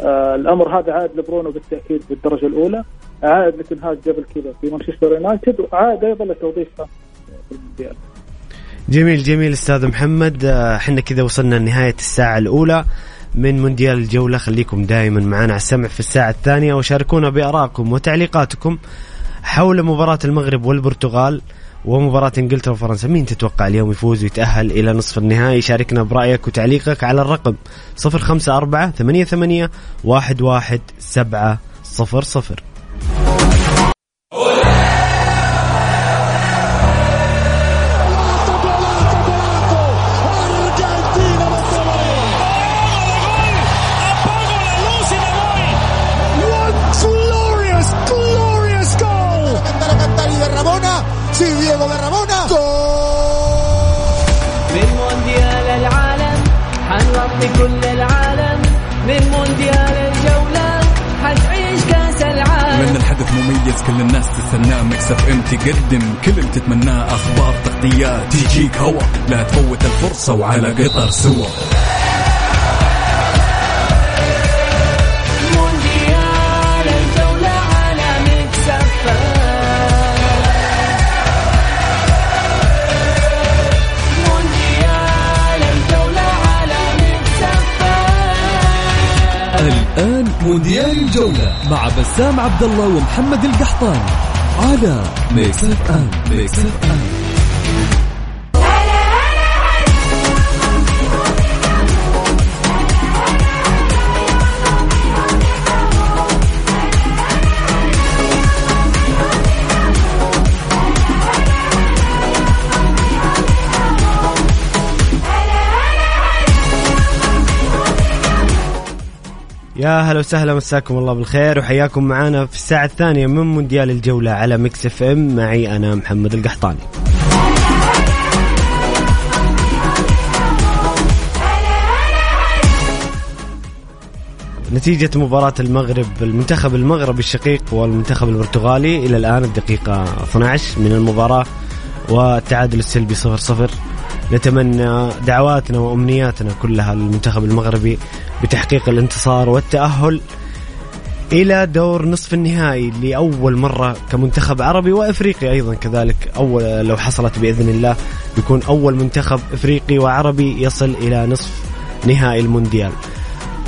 آه الأمر هذا عاد لبرونو بالتأكيد بالدرجة الأولى. عاد لتنهاج قبل كذا في مانشستر يونايتد وعاد أيضا لتوظيفه في المونديال. جميل جميل أستاذ محمد. آه، إحنا كذا وصلنا لنهاية الساعة الأولى. من مونديال الجولة. خليكم دائما معنا على السمع في الساعة الثانية وشاركونا بارائكم وتعليقاتكم حول مباراة المغرب والبرتغال ومباراة إنجلترا وفرنسا. مين تتوقع اليوم يفوز ويتأهل إلى نصف النهائي؟ شاركنا برأيك وتعليقك على الرقم 054 88 11 7 مميز كل الناس تستناه ميكس اف ام تقدم كل اللي تتمناه أخبار تغطيات تجيك هوا لا تفوت الفرصة وعلى قطر سوا. الآن مونديال الجولة مع بسام عبد الله ومحمد القحطاني على ميكس اف ام ميكس اف ام يا هلا وسهلا مساكم الله بالخير وحياكم معنا في الساعة الثانية من مونديال الجولة على ميكس إف إم. معي أنا محمد القحطاني. نتيجة مباراة المغرب المنتخب المغربي الشقيق والمنتخب البرتغالي إلى الآن الدقيقة 12 من المباراة والتعادل السلبي 0-0 نتمنى دعواتنا وأمنياتنا كلها للمنتخب المغربي بتحقيق الانتصار والتأهل إلى دور نصف النهائي لأول مرة كمنتخب عربي وإفريقي أيضا. كذلك أول لو حصلت بإذن الله بيكون أول منتخب إفريقي وعربي يصل إلى نصف نهائي المونديال.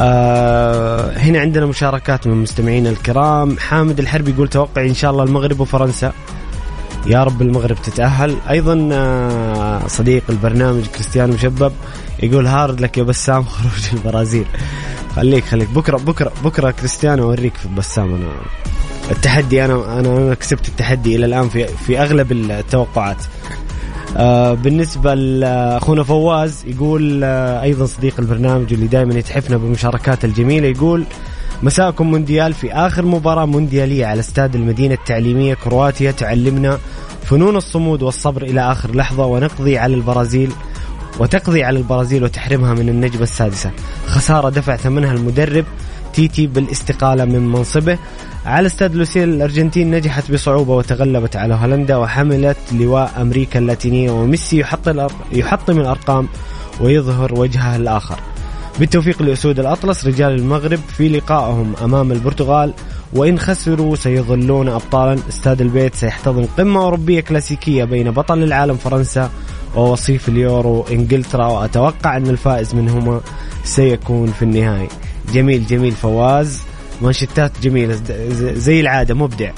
آه هنا عندنا مشاركات من مستمعينا الكرام. حامد الحربي يقول توقعي إن شاء الله المغرب وفرنسا. يا رب المغرب تتأهل. أيضا آه، صديق البرنامج كريستيانو مشبب يقول hard luck يا بسام خروج البرازيل. خليك خليك. بكرة بكرة بكرة كريستيانو أوريك في بسام. أنا التحدي أنا أنا كسبت التحدي إلى الآن في في أغلب التوقعات. آه بالنسبة لأخونا فواز يقول آه أيضا صديق البرنامج اللي دائما يتحفنا بالمشاركات الجميلة يقول مساءكم مونديال في آخر مباراة مونديالية على استاد المدينة التعليمية كرواتيا. تعلمنا فنون الصمود والصبر إلى آخر لحظة ونقضي على البرازيل وتقضي على البرازيل وتحرمها من النجمة السادسة. خسارة دفع ثمنها المدرب تيتي بالاستقالة من منصبه. على استاد لوسيل الأرجنتين نجحت بصعوبة وتغلبت على هولندا وحملت لواء أمريكا اللاتينية وميسي. يحطم الأرقام ويظهر وجهه الآخر. بالتوفيق لأسود الأطلس رجال المغرب في لقائهم أمام البرتغال. وإن خسروا سيظلون أبطالا. استاد البيت سيحتضن قمة أوروبية كلاسيكية بين بطل العالم فرنسا ووصيف اليورو إنجلترا. وأتوقع أن الفائز منهما سيكون في النهائي. جميل جميل فواز. مانشيتات جميلة زي العادة مبدع.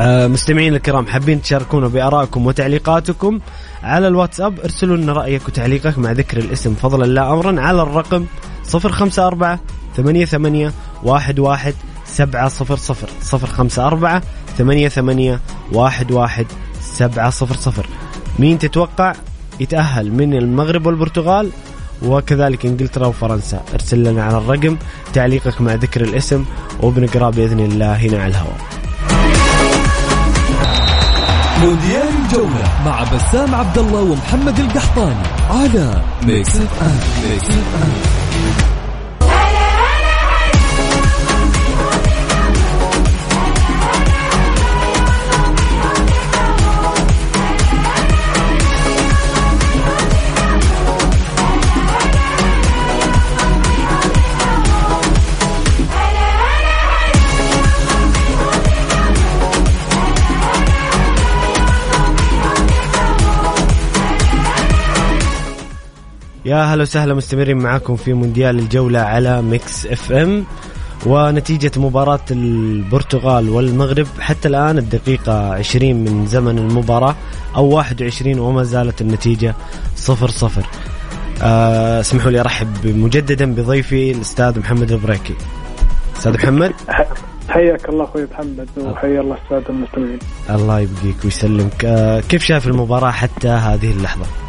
آه، مستمعين الكرام حابين تشاركونا بأرائكم وتعليقاتكم. على الواتساب ارسلوا لنا رأيك وتعليقك مع ذكر الاسم فضلا لا أمرا على الرقم 054 88 11 700 054 88 11 700 مين تتوقع يتأهل من المغرب والبرتغال؟ وكذلك إنجلترا وفرنسا. ارسل لنا على الرقم تعليقك مع ذكر الاسم وبنقراه بإذن الله هنا على الهواء. مونديال الجولة مع بسام عبد الله ومحمد القحطاني على ميكس اف ام ميكس اف ام يا هلا وسهلا مستمرين معاكم في مونديال الجولة على Mix FM. ونتيجة مباراة البرتغال والمغرب حتى الآن الدقيقة 20 من زمن المباراة أو 21 وما زالت النتيجة صفر صفر. آه، اسمحوا لي أرحب مجددا بضيفي الأستاذ محمد البريكي. أستاذ محمد؟ حياك الله أخوي محمد وحيا الله الساده المستمعين. الله يبقيك ويسلمك. آه، كيف شايف المباراة حتى هذه اللحظة؟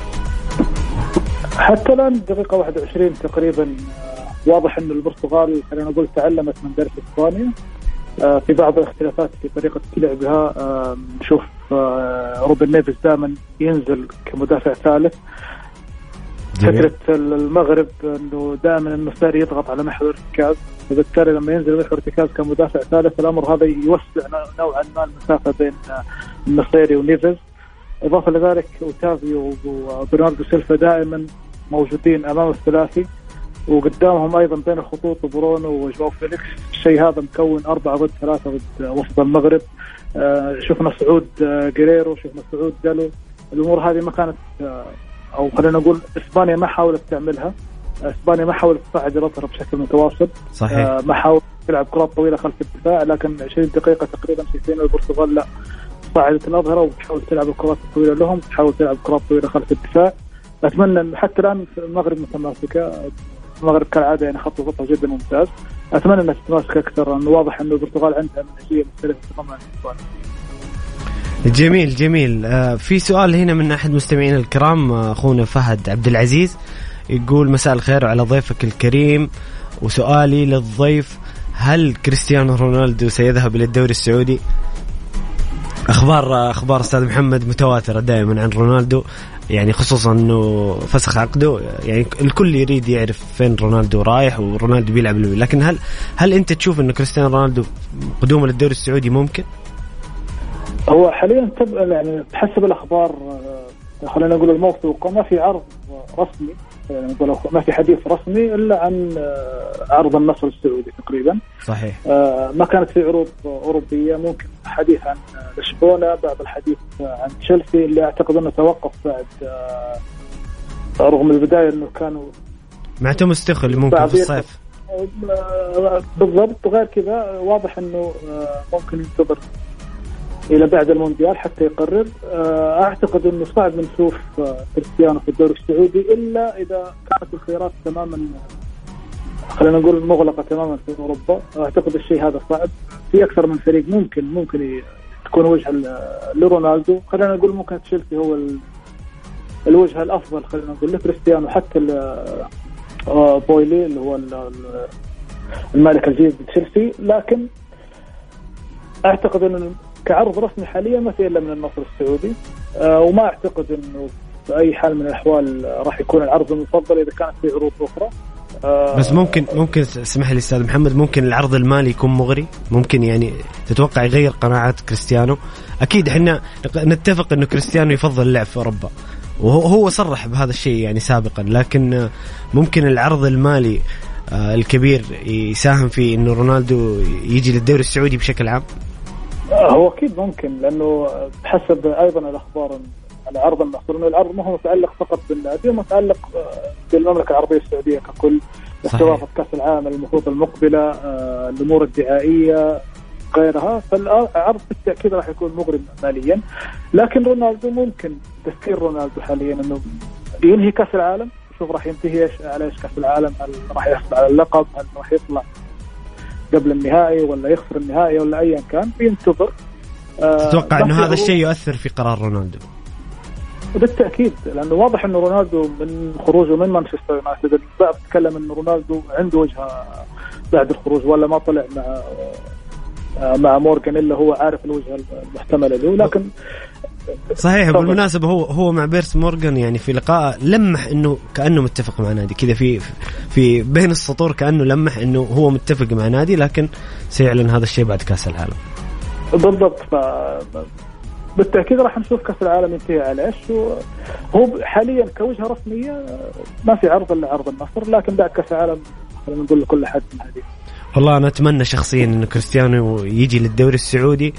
حتى الآن دقيقة 21 تقريبا آه، واضح إن البرتغال خلينا نقول تعلمت من درس إسبانيا. آه، في بعض الاختلافات في طريقة لعبها آه، نشوف روبن نيفز دائما ينزل كمدافع ثالث. جميل. فكرة المغرب إنه دائما النصيري يضغط على محور ارتكاز وبالتالي لما ينزل محور ارتكاز كمدافع ثالث الأمر هذا يوسع نوعا ما المسافة بين النصيري ونيفز. إضافة لذلك اوتافيو وبرناردو سيلفا دائما موجودين أمام الثلاثي وقدامهم أيضا بين الخطوط برونو وجواو فيليكس. الشيء هذا مكون أربعة ضد ثلاثة ضد وسط المغرب. آه، شفنا صعود آه، جريرو شفنا صعود دالو. الأمور هذه ما كانت آه، أو خلينا نقول إسبانيا ما حاولت تعملها. إسبانيا ما حاولت تصعد الأظهرة بشكل متواصل. صحيح. آه، ما حاولت تلعب كرات طويلة خلف الدفاع لكن 20 دقيقة تقريبا شايفين البرتغال لا. صعدت الأظهرة وتحاول تلعب الكرات الطويلة لهم تحاول تلعب كرات طويلة خلف الدفاع. أتمنى إن حتى الآن المغرب متماسكه المغرب كالعادة يعني خط وسطها جدا ممتاز. أتمنى انها تتماسك أكثر لأنه واضح إنه البرتغال عندها منهجية مختلفة تماما عن اسبانيا جميل جميل. آه، في سؤال هنا من أحد مستمعينا الكرام آه، أخونا فهد عبد العزيز. يقول مساء الخير على ضيفك الكريم. وسؤالي للضيف هل كريستيانو رونالدو سيذهب إلى الدوري السعودي؟ أخبار أخبار أستاذ محمد متواترة دائما عن رونالدو يعني خصوصا إنه فسخ عقده يعني الكل يريد يعرف فين رونالدو رايح ورونالدو بيلعب لوين لكن هل هل أنت تشوف إنه كريستيانو رونالدو قدومه للدوري السعودي ممكن؟ هو حاليا. يعني بحسب الأخبار آه، خلينا نقول الموثوقه ما في عرض رسمي نقول ما في حديث رسمي إلا عن آه، عرض النصر السعودي تقريبا. صحيح. آه، ما كانت في عروض أوروبية. ممكن حديث عن لشبونة بعض الحديث عن تشيلسي اللي أعتقد أنه توقف بعد آه، رغم البداية إنه كانوا مع توماس تخل ممكن في الصيف. بالضبط. وغير كذا واضح إنه ممكن ينتظر إلى بعد المونديال حتى يقرر. آه، أعتقد إنه صعب نشوف آه، كريستيانو في الدوري السعودي إلا إذا كانت الخيارات تماما خلينا نقول مغلقه تماما في أوروبا. أعتقد الشيء هذا صعب. في أكثر من فريق ممكن ممكن تكون وجهه لرونالدو. خلينا نقول ممكن تشيلسي هو ال- الوجهه الأفضل خلينا نقول لكريستيانو. حتى آه، بويلي اللي هو ال- ال- المالك الجديد لتشيلسي لكن أعتقد إنه كعرض رسمي حاليا ما في إلا من النصر السعودي. آه، وما أعتقد إنه في اي حال من الأحوال راح يكون العرض المفضل إذا كانت في عروض أخرى. آه، بس ممكن ممكن اسمح لي أستاذ محمد ممكن العرض المالي يكون مغري؟ ممكن يعني تتوقع يغير قناعات كريستيانو؟ أكيد إحنا نتفق إنه كريستيانو يفضل اللعب في أوروبا. وهو هو صرح بهذا الشيء يعني سابقا لكن ممكن العرض المالي آه، الكبير يساهم في إنه رونالدو يجي للدوري السعودي بشكل عام؟ هو أكيد ممكن لأنه بحسب أيضا الأخبار العرض المحصول. انه العرض ما هو متعلق فقط بالنادي متعلق بالمملكة العربية السعودية ككل. استضافه كأس العالم المفروض المقبلة آه، الأمور الدعائية غيرها. فالعرض بالتأكيد راح يكون مغرم ماليا. لكن رونالدو ممكن تفكير رونالدو حاليا إنه ينهي كأس العالم. شوف راح ينتهي على إيش كأس العالم هل راح يحصل على اللقب هل راح يطلع قبل النهائي ولا يخسر النهائي ولا ايا كان ينتظر آه، تتوقع إنه هذا الشيء يؤثر في قرار رونالدو؟ بالتأكيد لأنه واضح إنه رونالدو من خروجه من مانشستر يونايتد البعض تكلم إنه رونالدو عنده وجهة بعد الخروج ولا ما طلع مع مع مورجان إلا هو عارف الوجهة المحتملة له لكن صحيح. بالمناسبة هو هو مع بيرس مورغان يعني في لقاء لمح إنه كأنه متفق مع نادي. كذا في في بين السطور كأنه لمح إنه هو متفق مع نادي لكن سيعلن هذا الشيء بعد كأس العالم. بالضبط. ف بالتأكيد راح نشوف كأس العالم ينتهي على إيش. هو حاليا كوجهة رسمية ما في عرض إلا عرض النصر لكن بعد كأس العالم خلينا نقول لكل احد من هذه والله أنا أتمنى شخصيا انه كريستيانو يجي للدوري السعودي.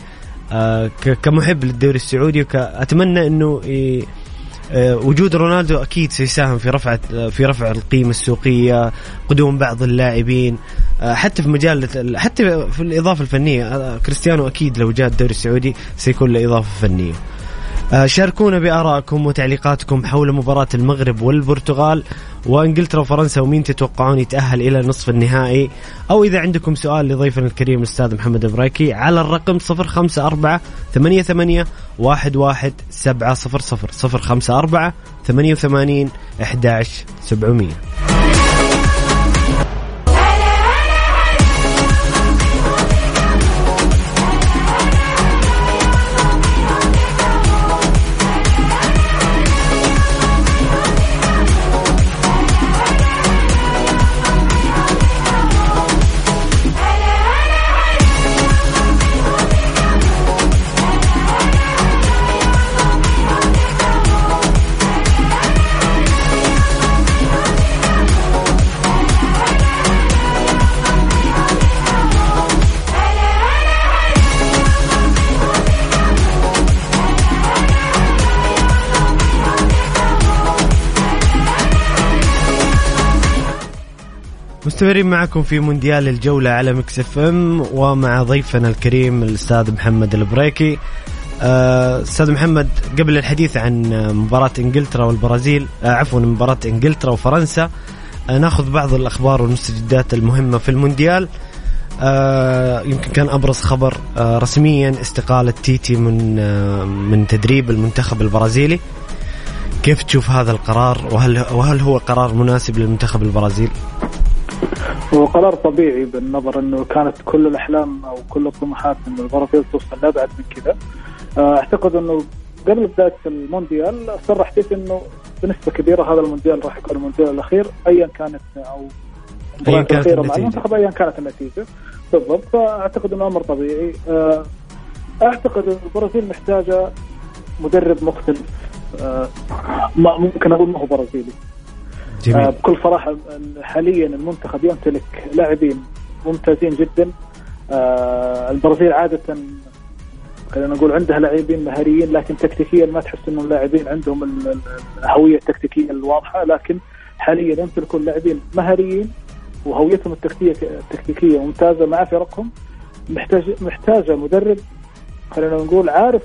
كمحب للدوري السعودي أتمنى إنه آه، وجود رونالدو أكيد سيساهم في رفع في رفع القيمة السوقية قدوم بعض اللاعبين آه، حتى في مجال حتى في الإضافة الفنية. آه، كريستيانو أكيد لو جاء الدوري السعودي سيكون له إضافة فنية. آه، شاركونا بآرائكم وتعليقاتكم حول مباراة المغرب والبرتغال وإنجلترا وفرنسا ومين تتوقعون يتأهل إلى نصف النهائي؟ أو إذا عندكم سؤال لضيفنا الكريم الأستاذ محمد البراكي على الرقم 054 88 11 700 054 88 11 مستمرين معكم في مونديال الجولة على Mix FM ومع ضيفنا الكريم الأستاذ محمد البريكي. آه، أستاذ محمد قبل الحديث عن مباراة إنجلترا والبرازيل آه، عفوا مباراة إنجلترا وفرنسا آه، ناخذ بعض الأخبار والمستجدات المهمة في المونديال. يمكن كان أبرز خبر رسميا استقالة تيتي من من تدريب المنتخب البرازيلي. كيف تشوف هذا القرار؟ وهل وهل هو قرار مناسب للمنتخب البرازيل؟ هو قرار طبيعي بالنظر إنه كانت كل الأحلام أو كل الطموحات إنه البرازيل توصل لابعد من كذا آه، أعتقد إنه قبل بداية المونديال صرح تيتي إنه بنسبة كبيرة هذا المونديال راح يكون المونديال الأخير ايا كانت أو المباراة كانت مع. المنتخب ايا كانت النتيجة. بالضبط. فاعتقد إنه أمر طبيعي. آه، أعتقد البرازيل محتاجة مدرب مختلف. آه، ما ممكن أقول ما هو برازيلي. جميل. بكل صراحة حاليا المنتخب يمتلك لاعبين ممتازين جدا. آه، البرازيل عادة خلينا نقول عندها لاعبين مهاريين لكن تكتيكيا ما تحس إنهم لاعبين عندهم ال- ال- الهوية التكتيكية الواضحة لكن حاليا يمتلكون لاعبين مهاريين وهويتهم التكتيكيه التكتيكية ممتازة مع فرقهم. محتاج محتاجة مدرب خلينا نقول عارف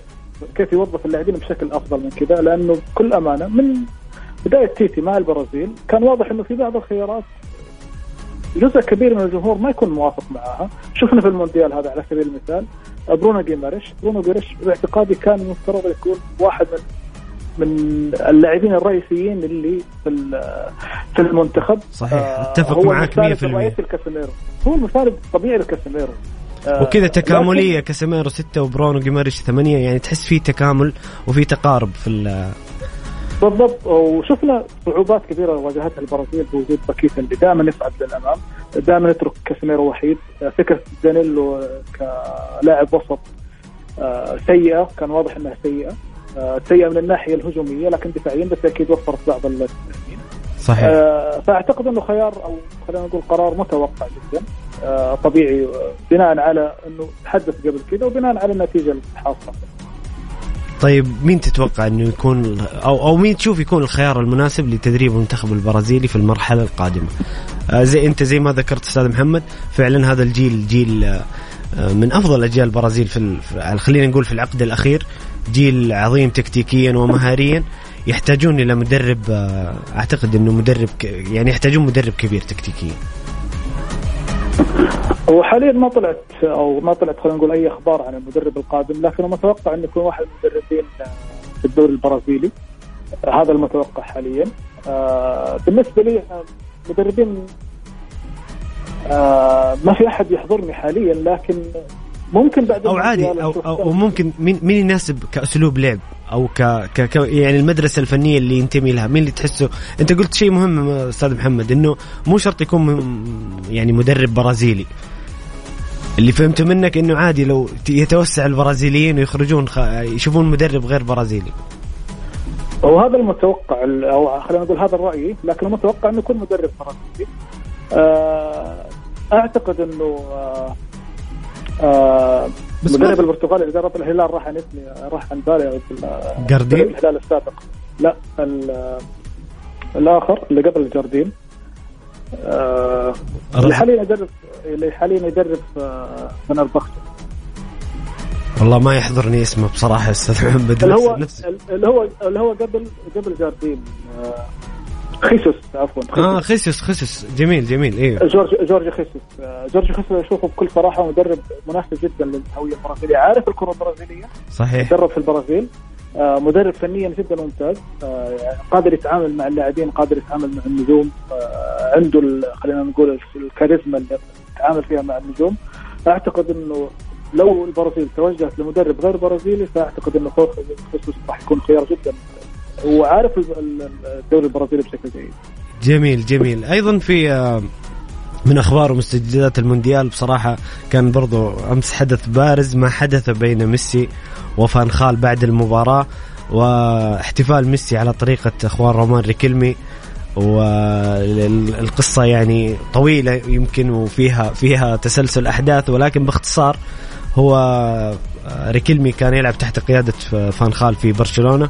كيف يوظف اللاعبين بشكل أفضل من كذا لأنه بكل أمانة من بداية تيتي مع البرازيل. كان واضح إنه في بعض الخيارات جزء كبير من الجمهور ما يكون موافق معها. شفنا في المونديال هذا على سبيل المثال برونو جيماريش. برونو جيماريش باعتقادي كان المفترض يكون واحد من من اللاعبين الرئيسيين اللي في في المنتخب. صحيح، آه، أتفق هو معك المثالب 100%. الرئيسي لكاسيميرو. هو المثالب الطبيعي لكاسيميرو. آه، وكذا لكن- تكاملية كاسيميرو ستة وبرونو جيماريش ثمانية يعني تحس في تكامل وفي تقارب في بالضبط. وشفنا صعوبات كبيرة واجهتها البرازيل بوجود باكيتا اللي دائما يصعد للأمام دائما يترك كاسيميرو وحيد. فكرة دانيلو كلاعب وسط آه، سيئة كان واضح إنها سيئة. آه، سيئة من الناحية الهجومية لكن دفاعيا بس أكيد وفرت بعض التمرين صحيح. آه، فأعتقد إنه خيار أو خلينا نقول قرار متوقع جدا. آه، طبيعي آه، بناء على إنه تحدث قبل كذا وبناء على النتيجة الحاصلة. طيب مين تتوقع إنه يكون أو أو مين تشوف يكون الخيار المناسب لتدريب المنتخب البرازيلي في المرحلة القادمة؟ آه زي أنت زي ما ذكرت أستاذ محمد فعلا هذا الجيل جيل آه من أفضل أجيال البرازيل في خلينا نقول في العقد الأخير جيل عظيم تكتيكيا ومهاريا يحتاجون إلى مدرب آه، أعتقد إنه مدرب يعني يحتاجون مدرب كبير تكتيكيا. وحاليا ما طلعت أو ما طلعت خلينا نقول أي أخبار عن المدرب القادم لكن متوقع إنه يكون واحد من المدربين في الدوري البرازيلي. هذا المتوقع حاليا. آه، بالنسبة لي آه، مدربين آه، ما في أحد يحضرني حاليا لكن ممكن بعد أو عادي أو أو أو ممكن مين مين يناسب كأسلوب لعب؟ أو ك, ك, ك يعني المدرسة الفنية اللي ينتمي لها مين اللي تحسه؟ أنت قلت شيء مهم أستاذ محمد إنه مو شرط يكون يعني مدرب برازيلي. اللي فهمته منك إنه عادي لو يتوسع البرازيليين ويخرجون خ... يشوفون مدرب غير برازيلي. وهذا المتوقع ال- أو خلينا نقول هذا الرأي لكن المتوقع إنه يكون مدرب فرنسي آه، أعتقد إنه آه، آه، بس مدرب ما- البرتغال اللي درب الهلال راح عن اسمي راح عن بالي جاردين؟ الهلال السابق. لا ال- الآخر اللي قبل جاردين. آه، اللي حاليا يدرب اللي حاليا يدرب آه، فنربخشة والله ما يحضرني اسمه بصراحة أستاذ محمد اللي هو اللي هو اللي هو قبل قبل جاردين آه، خيسوس عفوا آه خيسوس. خيسوس جميل جميل أيوه جورج جورج خيسوس. آه، جورج خيسوس اشوفه بكل صراحة مدرب مناسب جدا للهوية البرازيلية. عارف الكرة البرازيلية؟ صحيح. درب في البرازيل. آه، مدرب فنيا جدا ممتاز. آه، قادر يتعامل مع اللاعبين قادر يتعامل مع النجوم. آه، عنده خلينا نقول الكاريزما اللي يتعامل فيها مع النجوم. أعتقد إنه لو البرازيل توجهت لمدرب غير برازيلي فأعتقد إنه خيسوس راح يكون خيار جدا. وعارف ال- ال- الدوري البرازيلي بشكل جيد. جميل جميل. أيضا في آه، من أخبار ومستجدات المونديال بصراحة كان برضو أمس حدث بارز ما حدث بين ميسي وفان خال بعد المباراة واحتفال ميسي على طريقة أخوان رومان ريكيلمي. والقصة يعني طويلة يمكن وفيها فيها تسلسل أحداث ولكن باختصار هو آه، ريكيلمي كان يلعب تحت قيادة فان خال في برشلونة.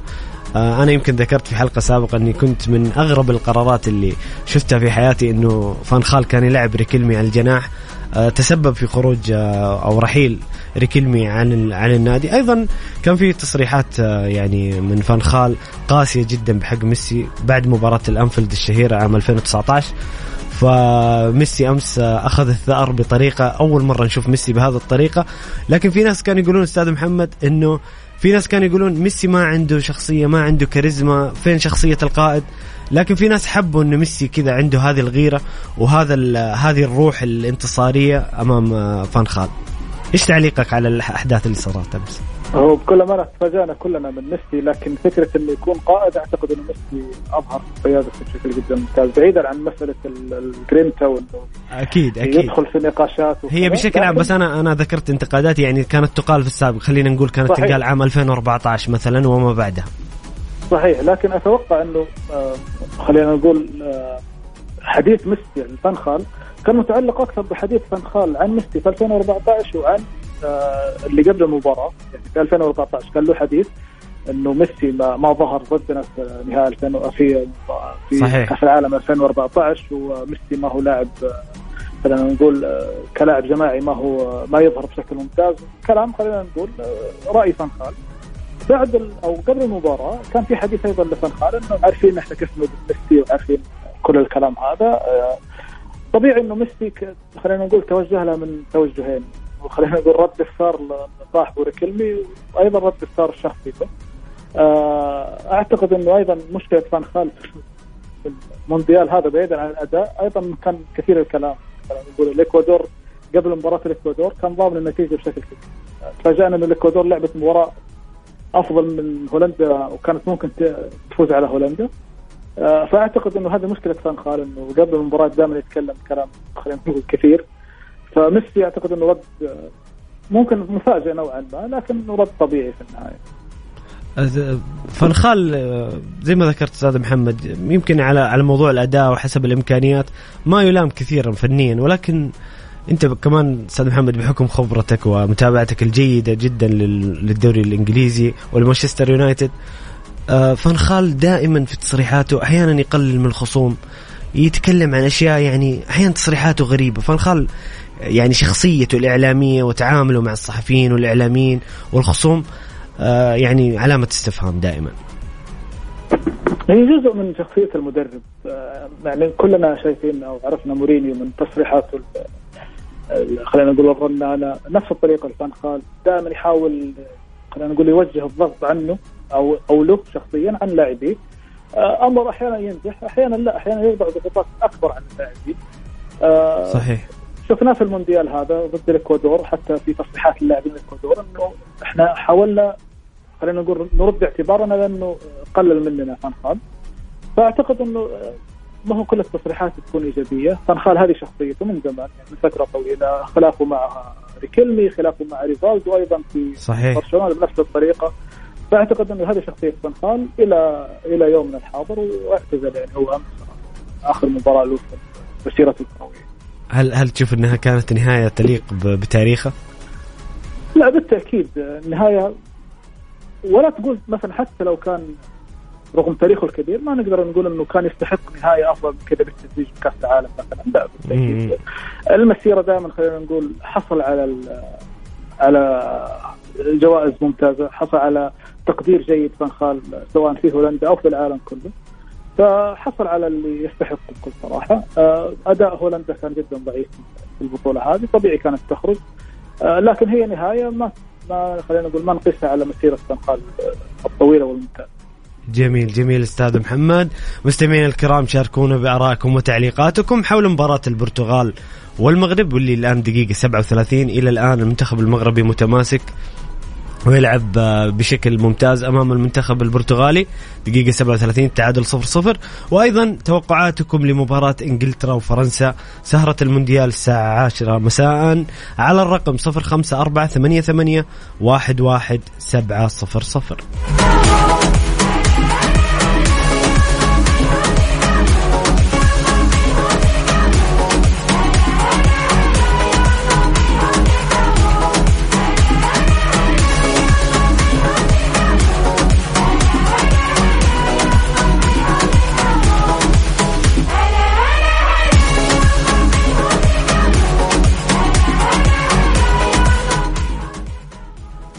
آه، أنا يمكن ذكرت في حلقة سابقة أني كنت من أغرب القرارات اللي شفتها في حياتي أنه فان خال كان يلعب ريكيلمي على الجناح. آه، تسبب في خروج آه، أو رحيل ريكيلمي عن عن النادي. أيضا كان في تصريحات يعني من فان خال قاسية جدا بحق ميسي بعد مباراة الأنفيلد الشهيرة عام 2019 فميسي أمس أخذ الثأر بطريقة أول مرة نشوف ميسي بهذه الطريقة. لكن في ناس كانوا يقولون أستاذ محمد إنه في ناس كانوا يقولون ميسي ما عنده شخصية ما عنده كاريزما فين شخصية القائد لكن في ناس حبوا انه ميسي كذا عنده هذه الغيرة وهذا هذه الروح الانتصارية أمام آه، فان خال إيش تعليقك على الأحداث اللي صارت أمس؟ هو بكل امانه تفاجأنا كلنا من ميسي لكن فكرة إنه يكون قائد أعتقد إنه ميسي أظهر قيادته بشكل جدا ممتاز بعيدا عن مسألة ال- الجرينتا وانه أكيد أكيد يدخل في نقاشات هي. بشكل عام بس أنا أنا ذكرت انتقادات يعني كانت تقال في السابق خلينا نقول كانت صحيح. تقال عام 2014 مثلا وما بعدها صحيح لكن أتوقع إنه آه، خلينا نقول آه، حديث ميسي عن فنخال كان متعلق أكثر بحديث فنخال عن ميسي في 2014 وعن آه، اللي قبل المباراة. يعني في 2014 كان له حديث إنه ميسي ما, ما ظهر ضدنا في نهائي 2000 في في. كأس العالم 2014 وميسي ما هو لاعب آه، خلينا نقول آه، كلاعب جماعي ما هو ما يظهر بشكل ممتاز. كلام خلينا نقول رأي فنخال بعد أو قبل المباراة كان في حديث أيضا لفنخال إنه عارفين إحنا كيف ميسي وعارفين كل الكلام هذا طبيعي إنه ميسي خلينا نقول توجه له من توجهين. وخلينا نقول رد الثار لصاحبه ريكلمي وأيضا رد الثار الشخصي. آه، أعتقد إنه أيضا مشكلة فانخال في المونديال هذا بعيدا عن الأداء. أيضا كان كثير الكلام خلينا نقول الإكوادور قبل مباراة الإكوادور كان ضامن النتيجة بشكل كبير. تفاجأنا إن الإكوادور لعبت مباراة أفضل من هولندا وكانت ممكن تفوز على هولندا. فأعتقد إنه هذه مشكلة فان خال إنه قبل المباراة دائما يتكلم كلام خلينا نقول كثير. فميسي أعتقد إنه رد آه، ممكن مفاجئ نوعا ما لكن رد طبيعي في النهاية. فنخال آه، زي ما ذكرت أستاذ محمد يمكن على على موضوع الأداء وحسب الإمكانيات ما يلام كثيرا فنيا ولكن أنت كمان أستاذ محمد بحكم خبرتك ومتابعتك الجيدة جدا لل- للدوري الإنجليزي ولمانشستر يونايتد آه، فنخال دائما في تصريحاته أحيانا يقلل من الخصوم يتكلم عن أشياء يعني أحيانا تصريحاته غريبة. فنخال يعني شخصيته الإعلامية وتعامله مع الصحفيين والإعلاميين والخصوم آه، يعني علامة استفهام دائما. هي جزء من شخصية المدرب آه، يعني كلنا شايفين أو عرفنا مورينيو من تصريحاته خلينا نقول الرنانة نفس الطريقة الفان خال دائما يحاول آه، خلينا نقول يوجه الضغط عنه. أو أو له شخصيا عن لاعبيه آه، أمر أحيانا ينجح أحيانا لا أحيانا يوضع ضغوطات أكبر عن اللاعبين آه، صحيح. شفناه في المونديال هذا ضد الإكوادور حتى في تصريحات اللاعبين الإكوادور إنه إحنا حاولنا خلينا نقول نرد اعتبارنا لأنه قلل مننا فانخال فأعتقد إنه ما هو كل التصريحات تكون إيجابية، فانخال هذه شخصيته من زمان يعني من فترة طويلة خلافه مع ريكيلمي خلافه مع ريفالدو أيضا في صحيح. برشلونة بنفس الطريقة. فأعتقد انه هذه شخصية فانخال إلى إلى يومنا الحاضر وأعتزل يعني هو أمس آخر مباراة له في مسيرته الكروية. هل هل تشوف أنها كانت نهاية تليق بتاريخه؟ لا بالتأكيد النهاية ولا تقول مثلا حتى لو كان رغم تاريخه الكبير ما نقدر نقول إنه كان يستحق نهاية أفضل من كذا بالتتويج بكاس العالم مثلا لا. بالتأكيد المسيرة دائما خلينا نقول حصل على على جوائز ممتازة حصل على تقدير جيد فان خال سواء في هولندا أو في العالم كله. فحصل على اللي يستحق بكل صراحة. آه، أداء هولندا كان جدا ضعيف في البطولة هذه طبيعي كانت تخرج. آه، لكن هي نهاية ما ما خلينا نقول ما نقيسها على مسيرة فان خال آه، الطويلة والممتازة. جميل جميل أستاذ محمد. مستمعينا الكرام شاركونا بآرائكم وتعليقاتكم حول مباراة البرتغال والمغرب واللي الآن دقيقة 37 إلى الآن المنتخب المغربي متماسك ويلعب آه، بشكل ممتاز أمام المنتخب البرتغالي. دقيقة 37 تعادل 0 0 وأيضا توقعاتكم لمباراة إنجلترا وفرنسا سهرة المونديال الساعة 10 مساء على الرقم 05488 11700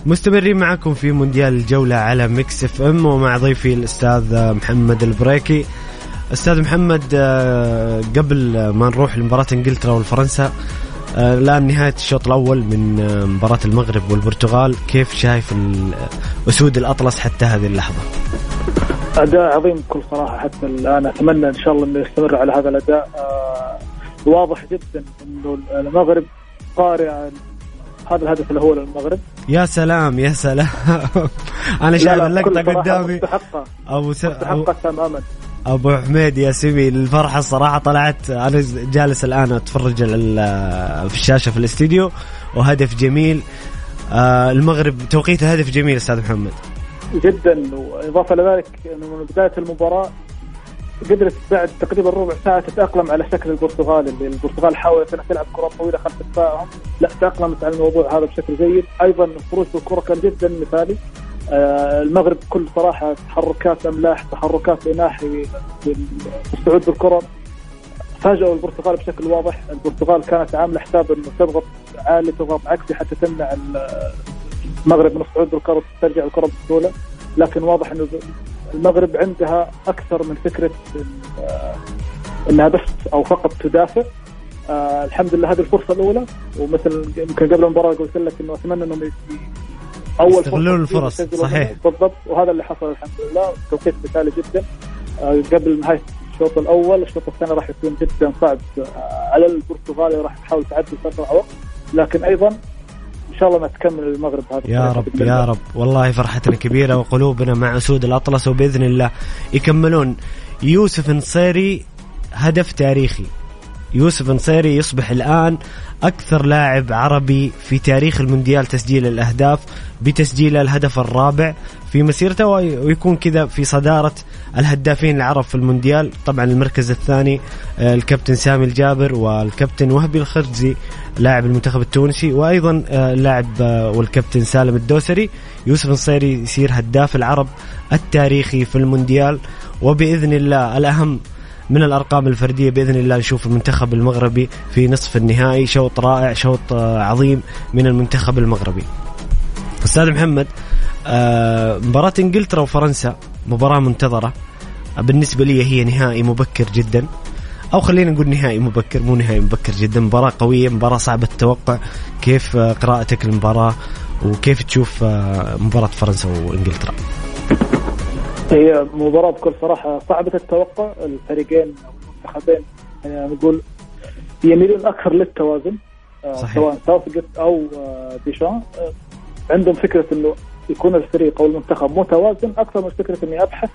مستمرين معكم في مونديال الجولة على Mix FM ومع ضيفي الأستاذ محمد البريكي. أستاذ محمد آه، قبل ما نروح لمباراة إنجلترا والفرنسا آه، الآن نهاية الشوط الأول من آه، مباراة المغرب والبرتغال. كيف شايف أسود الأطلس حتى هذه اللحظة؟ أداء عظيم بكل صراحة. حتى الآن أتمنى إن شاء الله إنه يستمر على هذا الأداء. آه واضح جدا إنه المغرب قارع هذا الهدف الأول للمغرب. يا سلام يا سلام. أنا شايف صراحة قدامي. أبو س... أبو- تماما أبو حميد يا سمي الفرحة الصراحة طلعت. أنا جالس الآن أتفرج في الشاشة في الاستديو وهدف جميل. آه المغرب توقيت الهدف جميل أستاذ محمد. جدا وإضافة لذلك إنه من بداية المباراة قدرت بعد تقريبا ربع ساعة تتأقلم على شكل البرتغال اللي البرتغال حاولت إنها تلعب كرة طويلة خلف دفاعهم. لا تأقلمت على الموضوع هذا بشكل جيد. أيضا الخروج بالكرة كان جدا مثالي. آه المغرب بكل صراحة تحركات أملاح تحركات اناحي الصعود بالكرة. فاجئوا البرتغال بشكل واضح. البرتغال كانت عاملة حساب إنه تضغط عالي تضغط عكسي حتى تمنع ال- المغرب من الصعود بالكرة ترجع الكرة بسهولة. لكن واضح إنه المغرب عندها أكثر من فكرة إنها بس أو فقط تدافع. آه الحمد لله هذه الفرصة الأولى. ومثل يمكن قبل المباراة قلت لك إنه أتمنى إنهم أول يستغلون الفرص، صحيح. بالضبط. وهذا اللي حصل الحمد لله. توقيت مثالي جدا. آه قبل نهاية الشوط الأول الشوط الثاني راح يكون جدا صعب. آه على البرتغال راح تحاول تعدي في اسرع وقت. لكن أيضا شاء الله ما تكمل المغرب هذه يا رب يا. رب. والله فرحتنا كبيرة وقلوبنا مع أسود الأطلس وبإذن الله يكملون. يوسف نصيري هدف تاريخي. يوسف نصيري يصبح الآن أكثر لاعب عربي في تاريخ المونديال تسجيل الأهداف بتسجيل الهدف الرابع في مسيرته ويكون كذا في صدارة الهدافين العرب في المونديال. طبعا المركز الثاني آه، الكابتن سامي الجابر والكابتن وهبي الخرزي لاعب المنتخب التونسي وأيضا آه، اللاعب آه، والكابتن سالم الدوسري. يوسف نصيري يصير هداف العرب التاريخي في المونديال وبإذن الله الأهم من الأرقام الفردية بإذن الله نشوف المنتخب المغربي في نصف النهائي. شوط رائع شوط عظيم من المنتخب المغربي. أستاذ محمد آه، مباراة إنجلترا وفرنسا مباراة منتظرة. بالنسبة لي هي نهائي مبكر جدا. أو خلينا نقول نهائي مبكر مو نهائي مبكر جدا. مباراة قوية مباراة صعبة التوقع. كيف آه، قراءتك للمباراة؟ وكيف تشوف آه، مباراة فرنسا وإنجلترا؟ هي مباراة بكل صراحة صعبة التوقع. الفريقين أو المنتخبين يعني نقول يميلون أكثر للتوازن صحيح. سواء ساوثجيت أو ديشان عندهم فكرة أنه يكون الفريق أو المنتخب متوازن أكثر من فكرة اني ابحث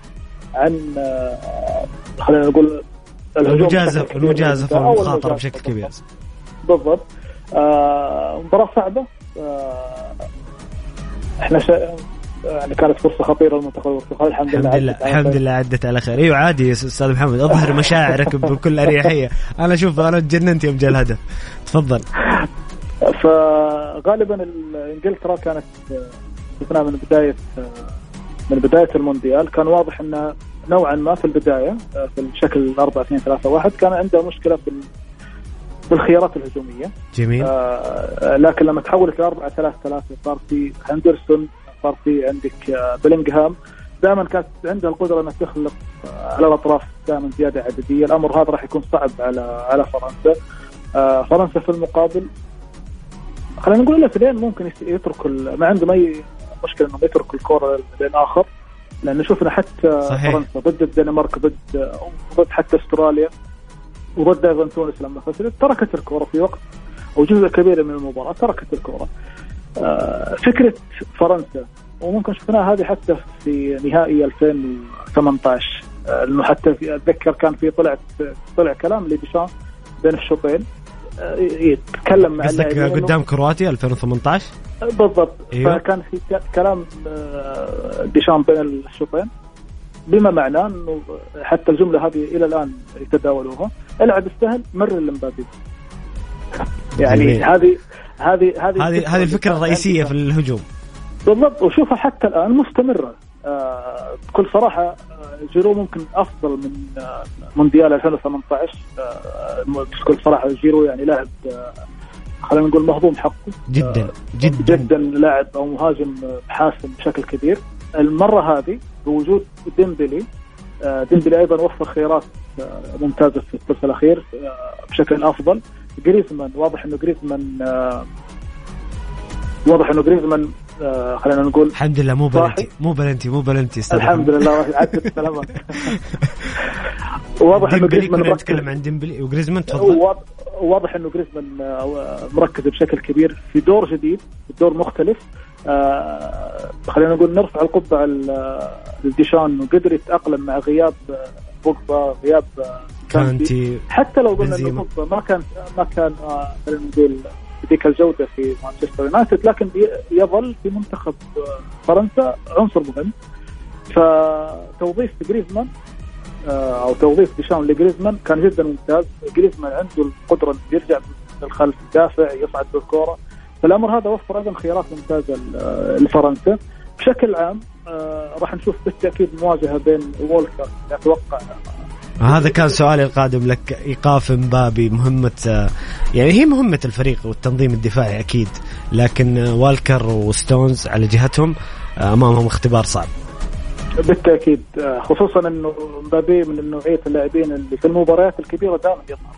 عن آه، خلينا نقول الهجوم المجازفة المجازفة والمخاطرة بشكل كبير. بالضبط. آه مباراة صعبة. آه إحنا شا... يعني كانت فرصة خطيرة للمنتخب البرتغالي الحمد لله الحمد لله الحمد لله عدت على خير. أيوه عادي يا أستاذ محمد. أظهر مشاعرك بكل أريحية. أنا أشوف أنا تجننت يوم جاء الهدف. تفضل. فغالبا إنجلترا كانت شفناه من بداية من بداية المونديال. كان واضح انه نوعا ما في البداية في الشكل 4 2 3 1 كان عنده مشكلة في بالخيارات الهجومية. جميل. آه لكن لما تحولت ل 4 3 3 صار في هندرسون صار في عندك آه بلينغهام دائما كانت عنده القدرة إنها تخلق آه على الأطراف دائما زيادة عددية الأمر هذا راح يكون صعب على على فرنسا آه فرنسا في المقابل خلينا نقول الاثنين ممكن يتركوا ما عندهم أي مشكلة إنهم يتركوا الكوره للاخر لأنه شفنا حتى صحيح. فرنسا ضد الدنمارك ضد ضد حتى أستراليا وضد أيضا تونس لما خسرت تركت الكوره في وقت أو جزء كبير من المباراة تركت الكوره. آه، فكرة فرنسا. وممكن شفناها هذه حتى في نهائي 2018 آه، انه حتى في أتذكر كان في طلعت طلع كلام لديشان بين الشوطين آه، يتكلم مع اللاعبين قدام كرواتيا 2018 بالضبط. أيوه. فكان في كلام ديشام بين الشوطين بما معناه إنه حتى الجملة هذه إلى الآن يتداولوها. العب السهل مرر لمبابي يعني هذه هذه هذه هذه الفكرة الرئيسية في الهجوم. بالضبط وشوفها حتى الآن مستمرة. آه بكل صراحة آه، جيرو ممكن أفضل من آه مونديال 2018 آه بكل صراحة جيرو يعني لاعب آه خلينا نقول مهضوم حقه. جدا آه، جدا. جدا لاعب أو مهاجم حاسم بشكل كبير. المرة هذه بوجود ديمبلي. ديمبلي أيضا وفر خيارات ممتازة في الثلث الأخير بشكل أفضل. جريزمان واضح إنه جريزمان واضح إنه جريزمان خلينا نقول الحمد لله مو بلنتي مو بلنتي مو بلنتي الحمد لله عدت واضح إنه جريزمان نتكلم عن ديمبلي وجريزمان تفضل. واضح إنه جريزمان آه، مركز بشكل كبير في دور جديد دور مختلف. آه، خلينا نقول نرفع القبعة للديشان وقدر يتأقلم مع غياب آه، بوجبا غياب كانتي حتى لو قلنا إنه ما كان ما كان خلينا نقول بذيك الجودة في مانشستر يونايتد لكن يظل في منتخب فرنسا عنصر مهم. فتوظيف جريزمان آه، أو توظيف ديشان لجريزمان كان جدا ممتاز. جريزمان عنده القدرة إنه يرجع من الخلف يدافع يصعد بالكوره فالامر هذا وفر أيضا خيارات ممتازة لفرنسا. بشكل عام آه، راح نشوف بالتأكيد مواجهة بين وولكر أتوقع هذا كان سؤالي القادم لك إيقاف مبابي مهمة يعني هي مهمة الفريق والتنظيم الدفاعي أكيد لكن والكر وستونز على جهتهم أمامهم اختبار صعب. بالتأكيد خصوصا إنه مبابي من نوعية اللاعبين اللي في المباريات الكبيرة دائما يظهر.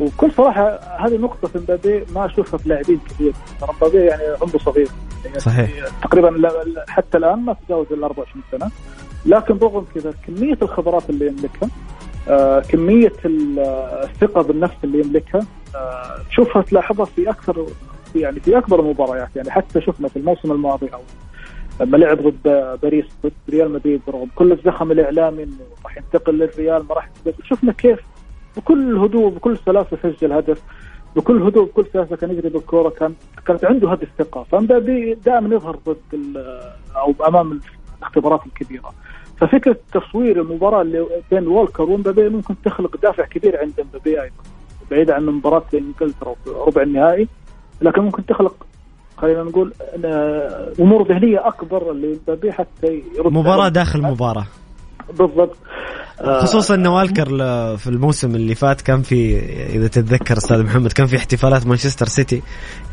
وبكل صراحة هذه نقطه في مبابي ما أشوفها في لاعبين كثير. ترى مبابي يعني عمره صغير. يعني صحيح. تقريبا حتى الآن ما تجاوز ال 24 سنة. لكن رغم كذا كمية الخبرات اللي يملكها آه كمية الثقة بالنفس اللي يملكها. آه تشوفها تلاحظها في أكثر يعني في أكبر المباريات يعني حتى شفنا في الموسم الماضي أو لما لعب ضد باريس ضد ريال مدريد رغم كل الزخم الإعلامي إنه راح ينتقل للريال ما راح شفنا كيف بكل هدوء بكل سلاسة سجل هدف بكل هدوء بكل سلاسة كان يجري بالكورة كان كانت عنده هذه الثقه فمبابي دائما يظهر ضد أو أمام الاختبارات الكبيرة. ففكرة تصوير المباراة اللي بين والكر ومبابي ممكن تخلق دافع كبير عند مبابي أيضا بعيد عن مباراة إنجلترا ربع النهائي لكن ممكن تخلق خلينا نقول أمور ذهنية أكبر لمبابي حتى على- داخل مباراة. بالضبط. آه، خصوصا ان والكر في الموسم اللي فات كان في إذا تتذكر أستاذ محمد كان في احتفالات مانشستر سيتي.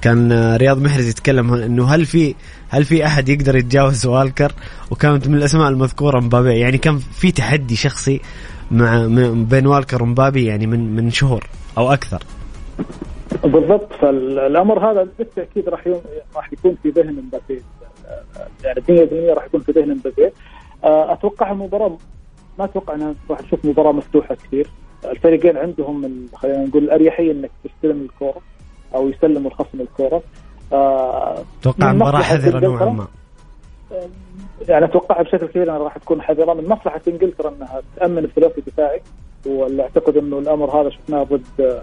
كان آه، رياض محرز يتكلم إنه هل في هل في أحد يقدر يتجاوز والكر؟ وكانت من الأسماء المذكورة مبابي. يعني كان في تحدي شخصي مع بين والكر ومبابي يعني من من شهور أو أكثر. بالضبط. فالأمر هذا بالتأكيد راح راح يكون في ذهن مبابي. يعني 100% راح يكون في ذهن مبابي. أتوقع المباراه ما أتوقع إنها راح نشوف مباراة مفتوحة كثير. الفريقين عندهم خلينا نقول الأريحية إنك تستلم الكورة أو يسلم الخصم الكورة. آه، أتوقع من مباراة مصلحة حذرة نوعا ما. يعني أتوقع بشكل كبير إنها راح تكون حذرة. من مصلحة إنجلترا إنها تأمن الثلاثي الدفاعي واللي أعتقد إنه الأمر هذا شفناه ضد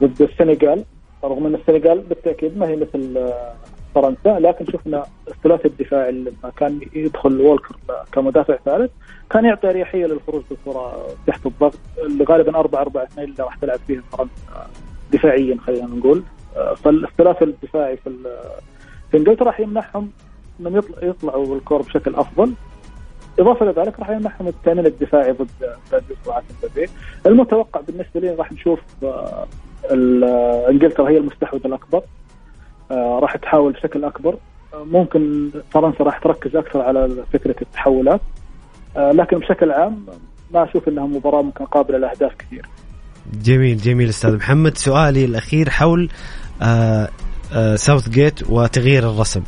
ضد السنغال. رغم إن السنغال بالتأكيد ما هي مثل آه، فرنسا لكن شفنا الثلاثي الدفاعي لما كان يدخل وولكر كمدافع ثالث كان يعطي أريحية للخروج بالكرة تحت الضغط اللي غالبا 4 4 2 اللي راح تلعب فيها فرنسا دفاعيا خلينا نقول. فالثلاثي الدفاعي في في إنجلترا راح يمنحهم انهم يطلع يطلعوا بالكرة بشكل أفضل. إضافة لذلك راح يمنحهم التأمين الدفاعي ضد المتوقع بالنسبة لي راح نشوف آه، إنجلترا هي المستحوذ الأكبر. راح تحاول بشكل أكبر. آه، ممكن فرنسا راح تركز أكثر على فكرة التحولات. آه، لكن بشكل عام ما أشوف إنها مباراة ممكن قابلة لأهداف كثير. جميل جميل أستاذ محمد. سؤالي الأخير حول آه آه ساوث جيت وتغيير الرسم.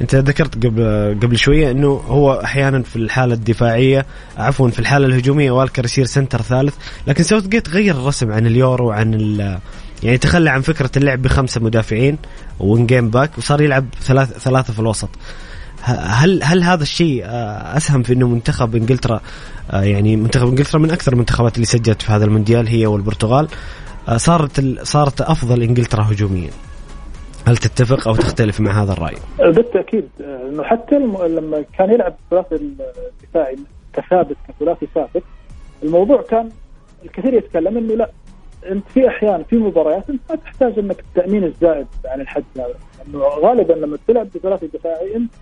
أنت ذكرت قبل قبل شوية إنه هو أحيانا في الحالة الدفاعية عفوا في الحالة الهجومية والكر يصير center ثالث. لكن ساوث جيت غير الرسم عن اليورو عن يعني تخلى عن فكرة اللعب بخمسة مدافعين و wing back وصار يلعب ثلاث ثلاثة في الوسط هل هل هذا الشيء آه، أسهم في إنه منتخب إنجلترا آه، يعني منتخب إنجلترا من أكثر المنتخبات اللي سجلت في هذا المونديال هي والبرتغال آه، صارت صارت أفضل إنجلترا هجوميا هل تتفق أو تختلف مع هذا الرأي؟ بالتأكيد إنه حتى. لما كان يلعب الثلاثي الدفاعي كثابت كثلاثي ثابت الموضوع كان الكثير يتكلم إنه لا أنت في أحيان في مباريات أنت ما تحتاج أنك التأمين الزائد عن الحد هذا. لأنه غالبا لما تلعب بثلاثي دفاعي أنت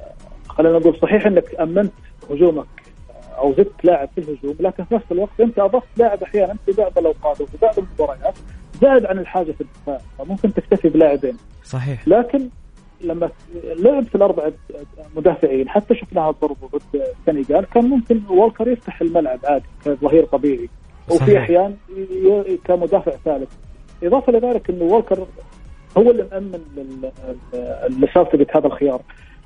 آه، خلينا نقول صحيح أنك أمنت هجومك آه، أو زدت لاعب في الهجوم لكن في نفس الوقت أنت أضفت لاعب أحيانا في بعض الأوقات وفي بعض المباريات زائد عن الحاجة في الدفاع فممكن تكتفي بلاعبين. صحيح. لكن لما لعب في الاربعه مدافعين حتى شفناها برضو ضد السنغال كان ممكن والكر يفتح الملعب عادي كظهير طبيعي. وفي. أحيان كمدافع ثالث. إضافة لذلك إنه والكر هو اللي مأمن لساوثجيت هذا الخيار.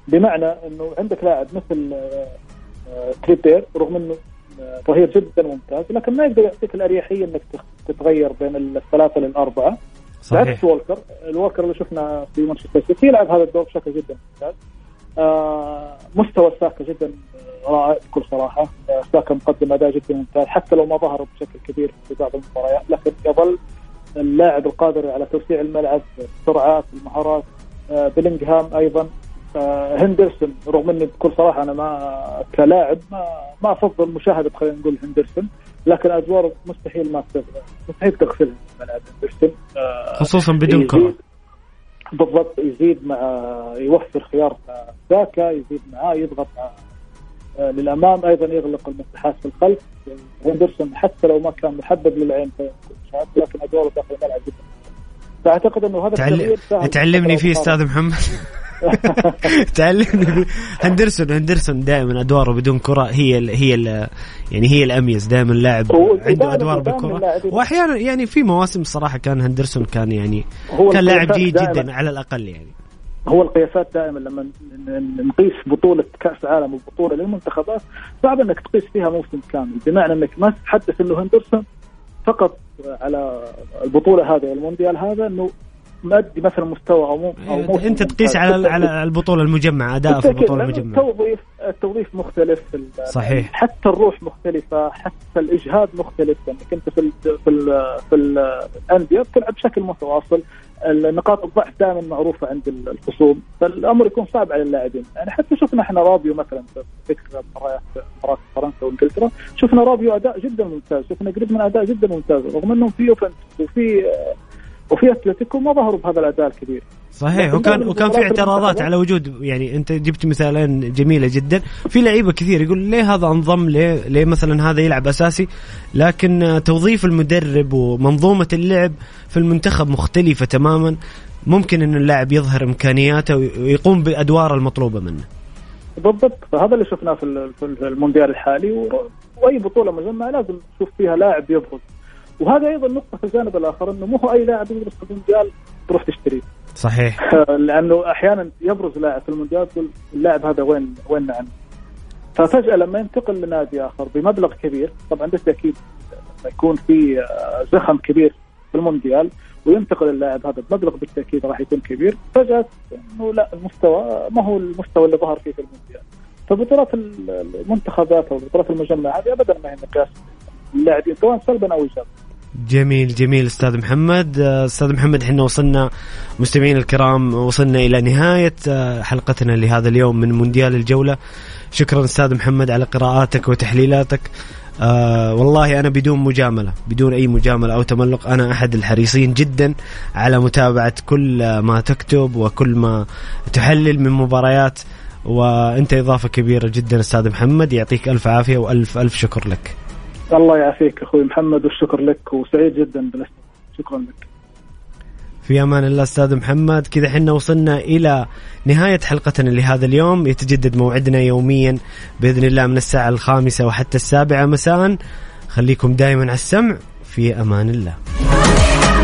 بمعنى إنه عندك لاعب مثل آه، تريبير رغم إنه آه، ظهير جدا ممتاز لكن ما يقدر يعطيك الأريحية إنك تتغير بين الثلاثة للأربعة. صحيح. بعكس وولكر الوولكر اللي شفنا في مانشستر سيتي يلعب هذا الدور بشكل جدا ممتاز. مستوى ساكا جدا رائع بكل صراحة. آه ساكا مقدم أداء جدا ممتاز حتى لو ما ظهر بشكل كبير في بعض المباريات لكن يظل اللاعب القادر على توسيع الملعب السرعات المهارات آه بلينغهام أيضا. آه هندرسون رغم إني بكل صراحة أنا ما كلاعب ما ما أفضل مشاهده خلينا نقول هندرسون لكن أدوار مستحيل ما مستحيل تغفلها في ملعب هندرسون. آه خصوصا بدون يزيد- كرة. بالضبط يزيد مع يوفر خيار ساكا يزيد معاه يضغط مع آه، للأمام أيضا يغلق المساحات في الخلف. هندرسون حتى لو ما كان محبب للعين لكن أدواره داخل الملعب جدا. فأعتقد إنه هذا تعلم تعلمني فيه في أستاذ محمد. تعلمني. هندرسون هندرسون دائما أدواره بدون كرة هي ال هي ال يعني هي الأميز. دائما لاعب عنده أدوار بالكرة. واحيانا يعني في مواسم الصراحه كان هندرسون كان يعني كان لاعب جيد جدا على الأقل يعني. هو القياسات دائما لما نقيس بطولة كأس عالم وبطولة للمنتخبات صعب إنك تقيس فيها موسم كامل. بمعنى إنك ما تتحدث إنه هندرسون فقط على البطولة هذه المونديال هذا إنه مادي مثلا مستوى أو مو أو موسم أنت تقيس. على. على البطولة المجمعة أداء في البطولة المجمعة. التوظيف التوظيف مختلف صحيح. حتى الروح مختلفة حتى الإجهاد مختلف. لانك انت في ال في ال في ال- الأندية بتلعب بشكل متواصل. النقاط الضعف دائما معروفة عند ال- الخصوم. فالأمر يكون صعب على اللاعبين. يعني حتى شفنا إحنا رابيو مثلا في مباريات مباراة فرنسا وإنجلترا. شفنا رابيو أداء جدا ممتاز. شفنا جريزمان أداء جدا ممتاز. رغم إنهم في يوفنتوس وفي وفي أتلتيكو ما ظهروا بهذا الأداء الكبير. صحيح وكان وكان في اعتراضات على وجود يعني أنت جبت مثالين جميلة جدا. في لعيبة كثير يقول ليه هذا انضم ليه ليه مثلا هذا يلعب أساسي؟ لكن توظيف المدرب ومنظومة اللعب في المنتخب مختلفة تماما. ممكن إن اللاعب يظهر إمكانياته ويقوم بادوار المطلوبة منه. بالضبط. فهذا اللي شفناه في ال- في المونديال الحالي. وأي بطولة مجمعه لازم تشوف فيها لاعب يبرز وهذا أيضا نقطة في الجانب الآخر إنه مو هو أي لاعب يدرس في المونديال تروح تشتريه. صحيح. لأنه أحيانا يبرز لاعب في المونديال تقول اللاعب هذا وين وين عنه ففجأة لما ينتقل لنادي آخر بمبلغ كبير طبعا بالتاكيد يكون في آه، زخم كبير في المونديال وينتقل اللاعب هذا بمبلغ بالتأكيد راح يكون كبير. فجأة إنه لا المستوى ما هو المستوى اللي ظهر فيه في المونديال. فبطولات ال- المنتخبات أو بطولات المجمع هذه ابدا ما هي مقياس اللاعبين. سواء سلبا أو ايجابا جميل جميل أستاذ محمد. آه، أستاذ محمد إحنا وصلنا مستمعين الكرام وصلنا إلى نهاية آه، حلقتنا لهذا اليوم من مونديال الجولة. شكرا أستاذ محمد على قراءاتك وتحليلاتك. آه والله أنا بدون مجاملة بدون أي مجاملة أو تملق أنا أحد الحريصين جدا على متابعة كل ما تكتب وكل ما تحلل من مباريات. وأنت إضافة كبيرة جدا أستاذ محمد يعطيك ألف عافية وألف ألف شكر لك. الله يعافيك أخوي محمد والشكر لك وسعيد جدا بالاستماع شكرا لك. في أمان الله أستاذ محمد. كذا حنا وصلنا إلى نهاية حلقتنا لهذا اليوم. يتجدد موعدنا يوميا بإذن الله من الساعة الخامسة وحتى السابعة. مساء. خليكم دائما على السمع. في أمان الله.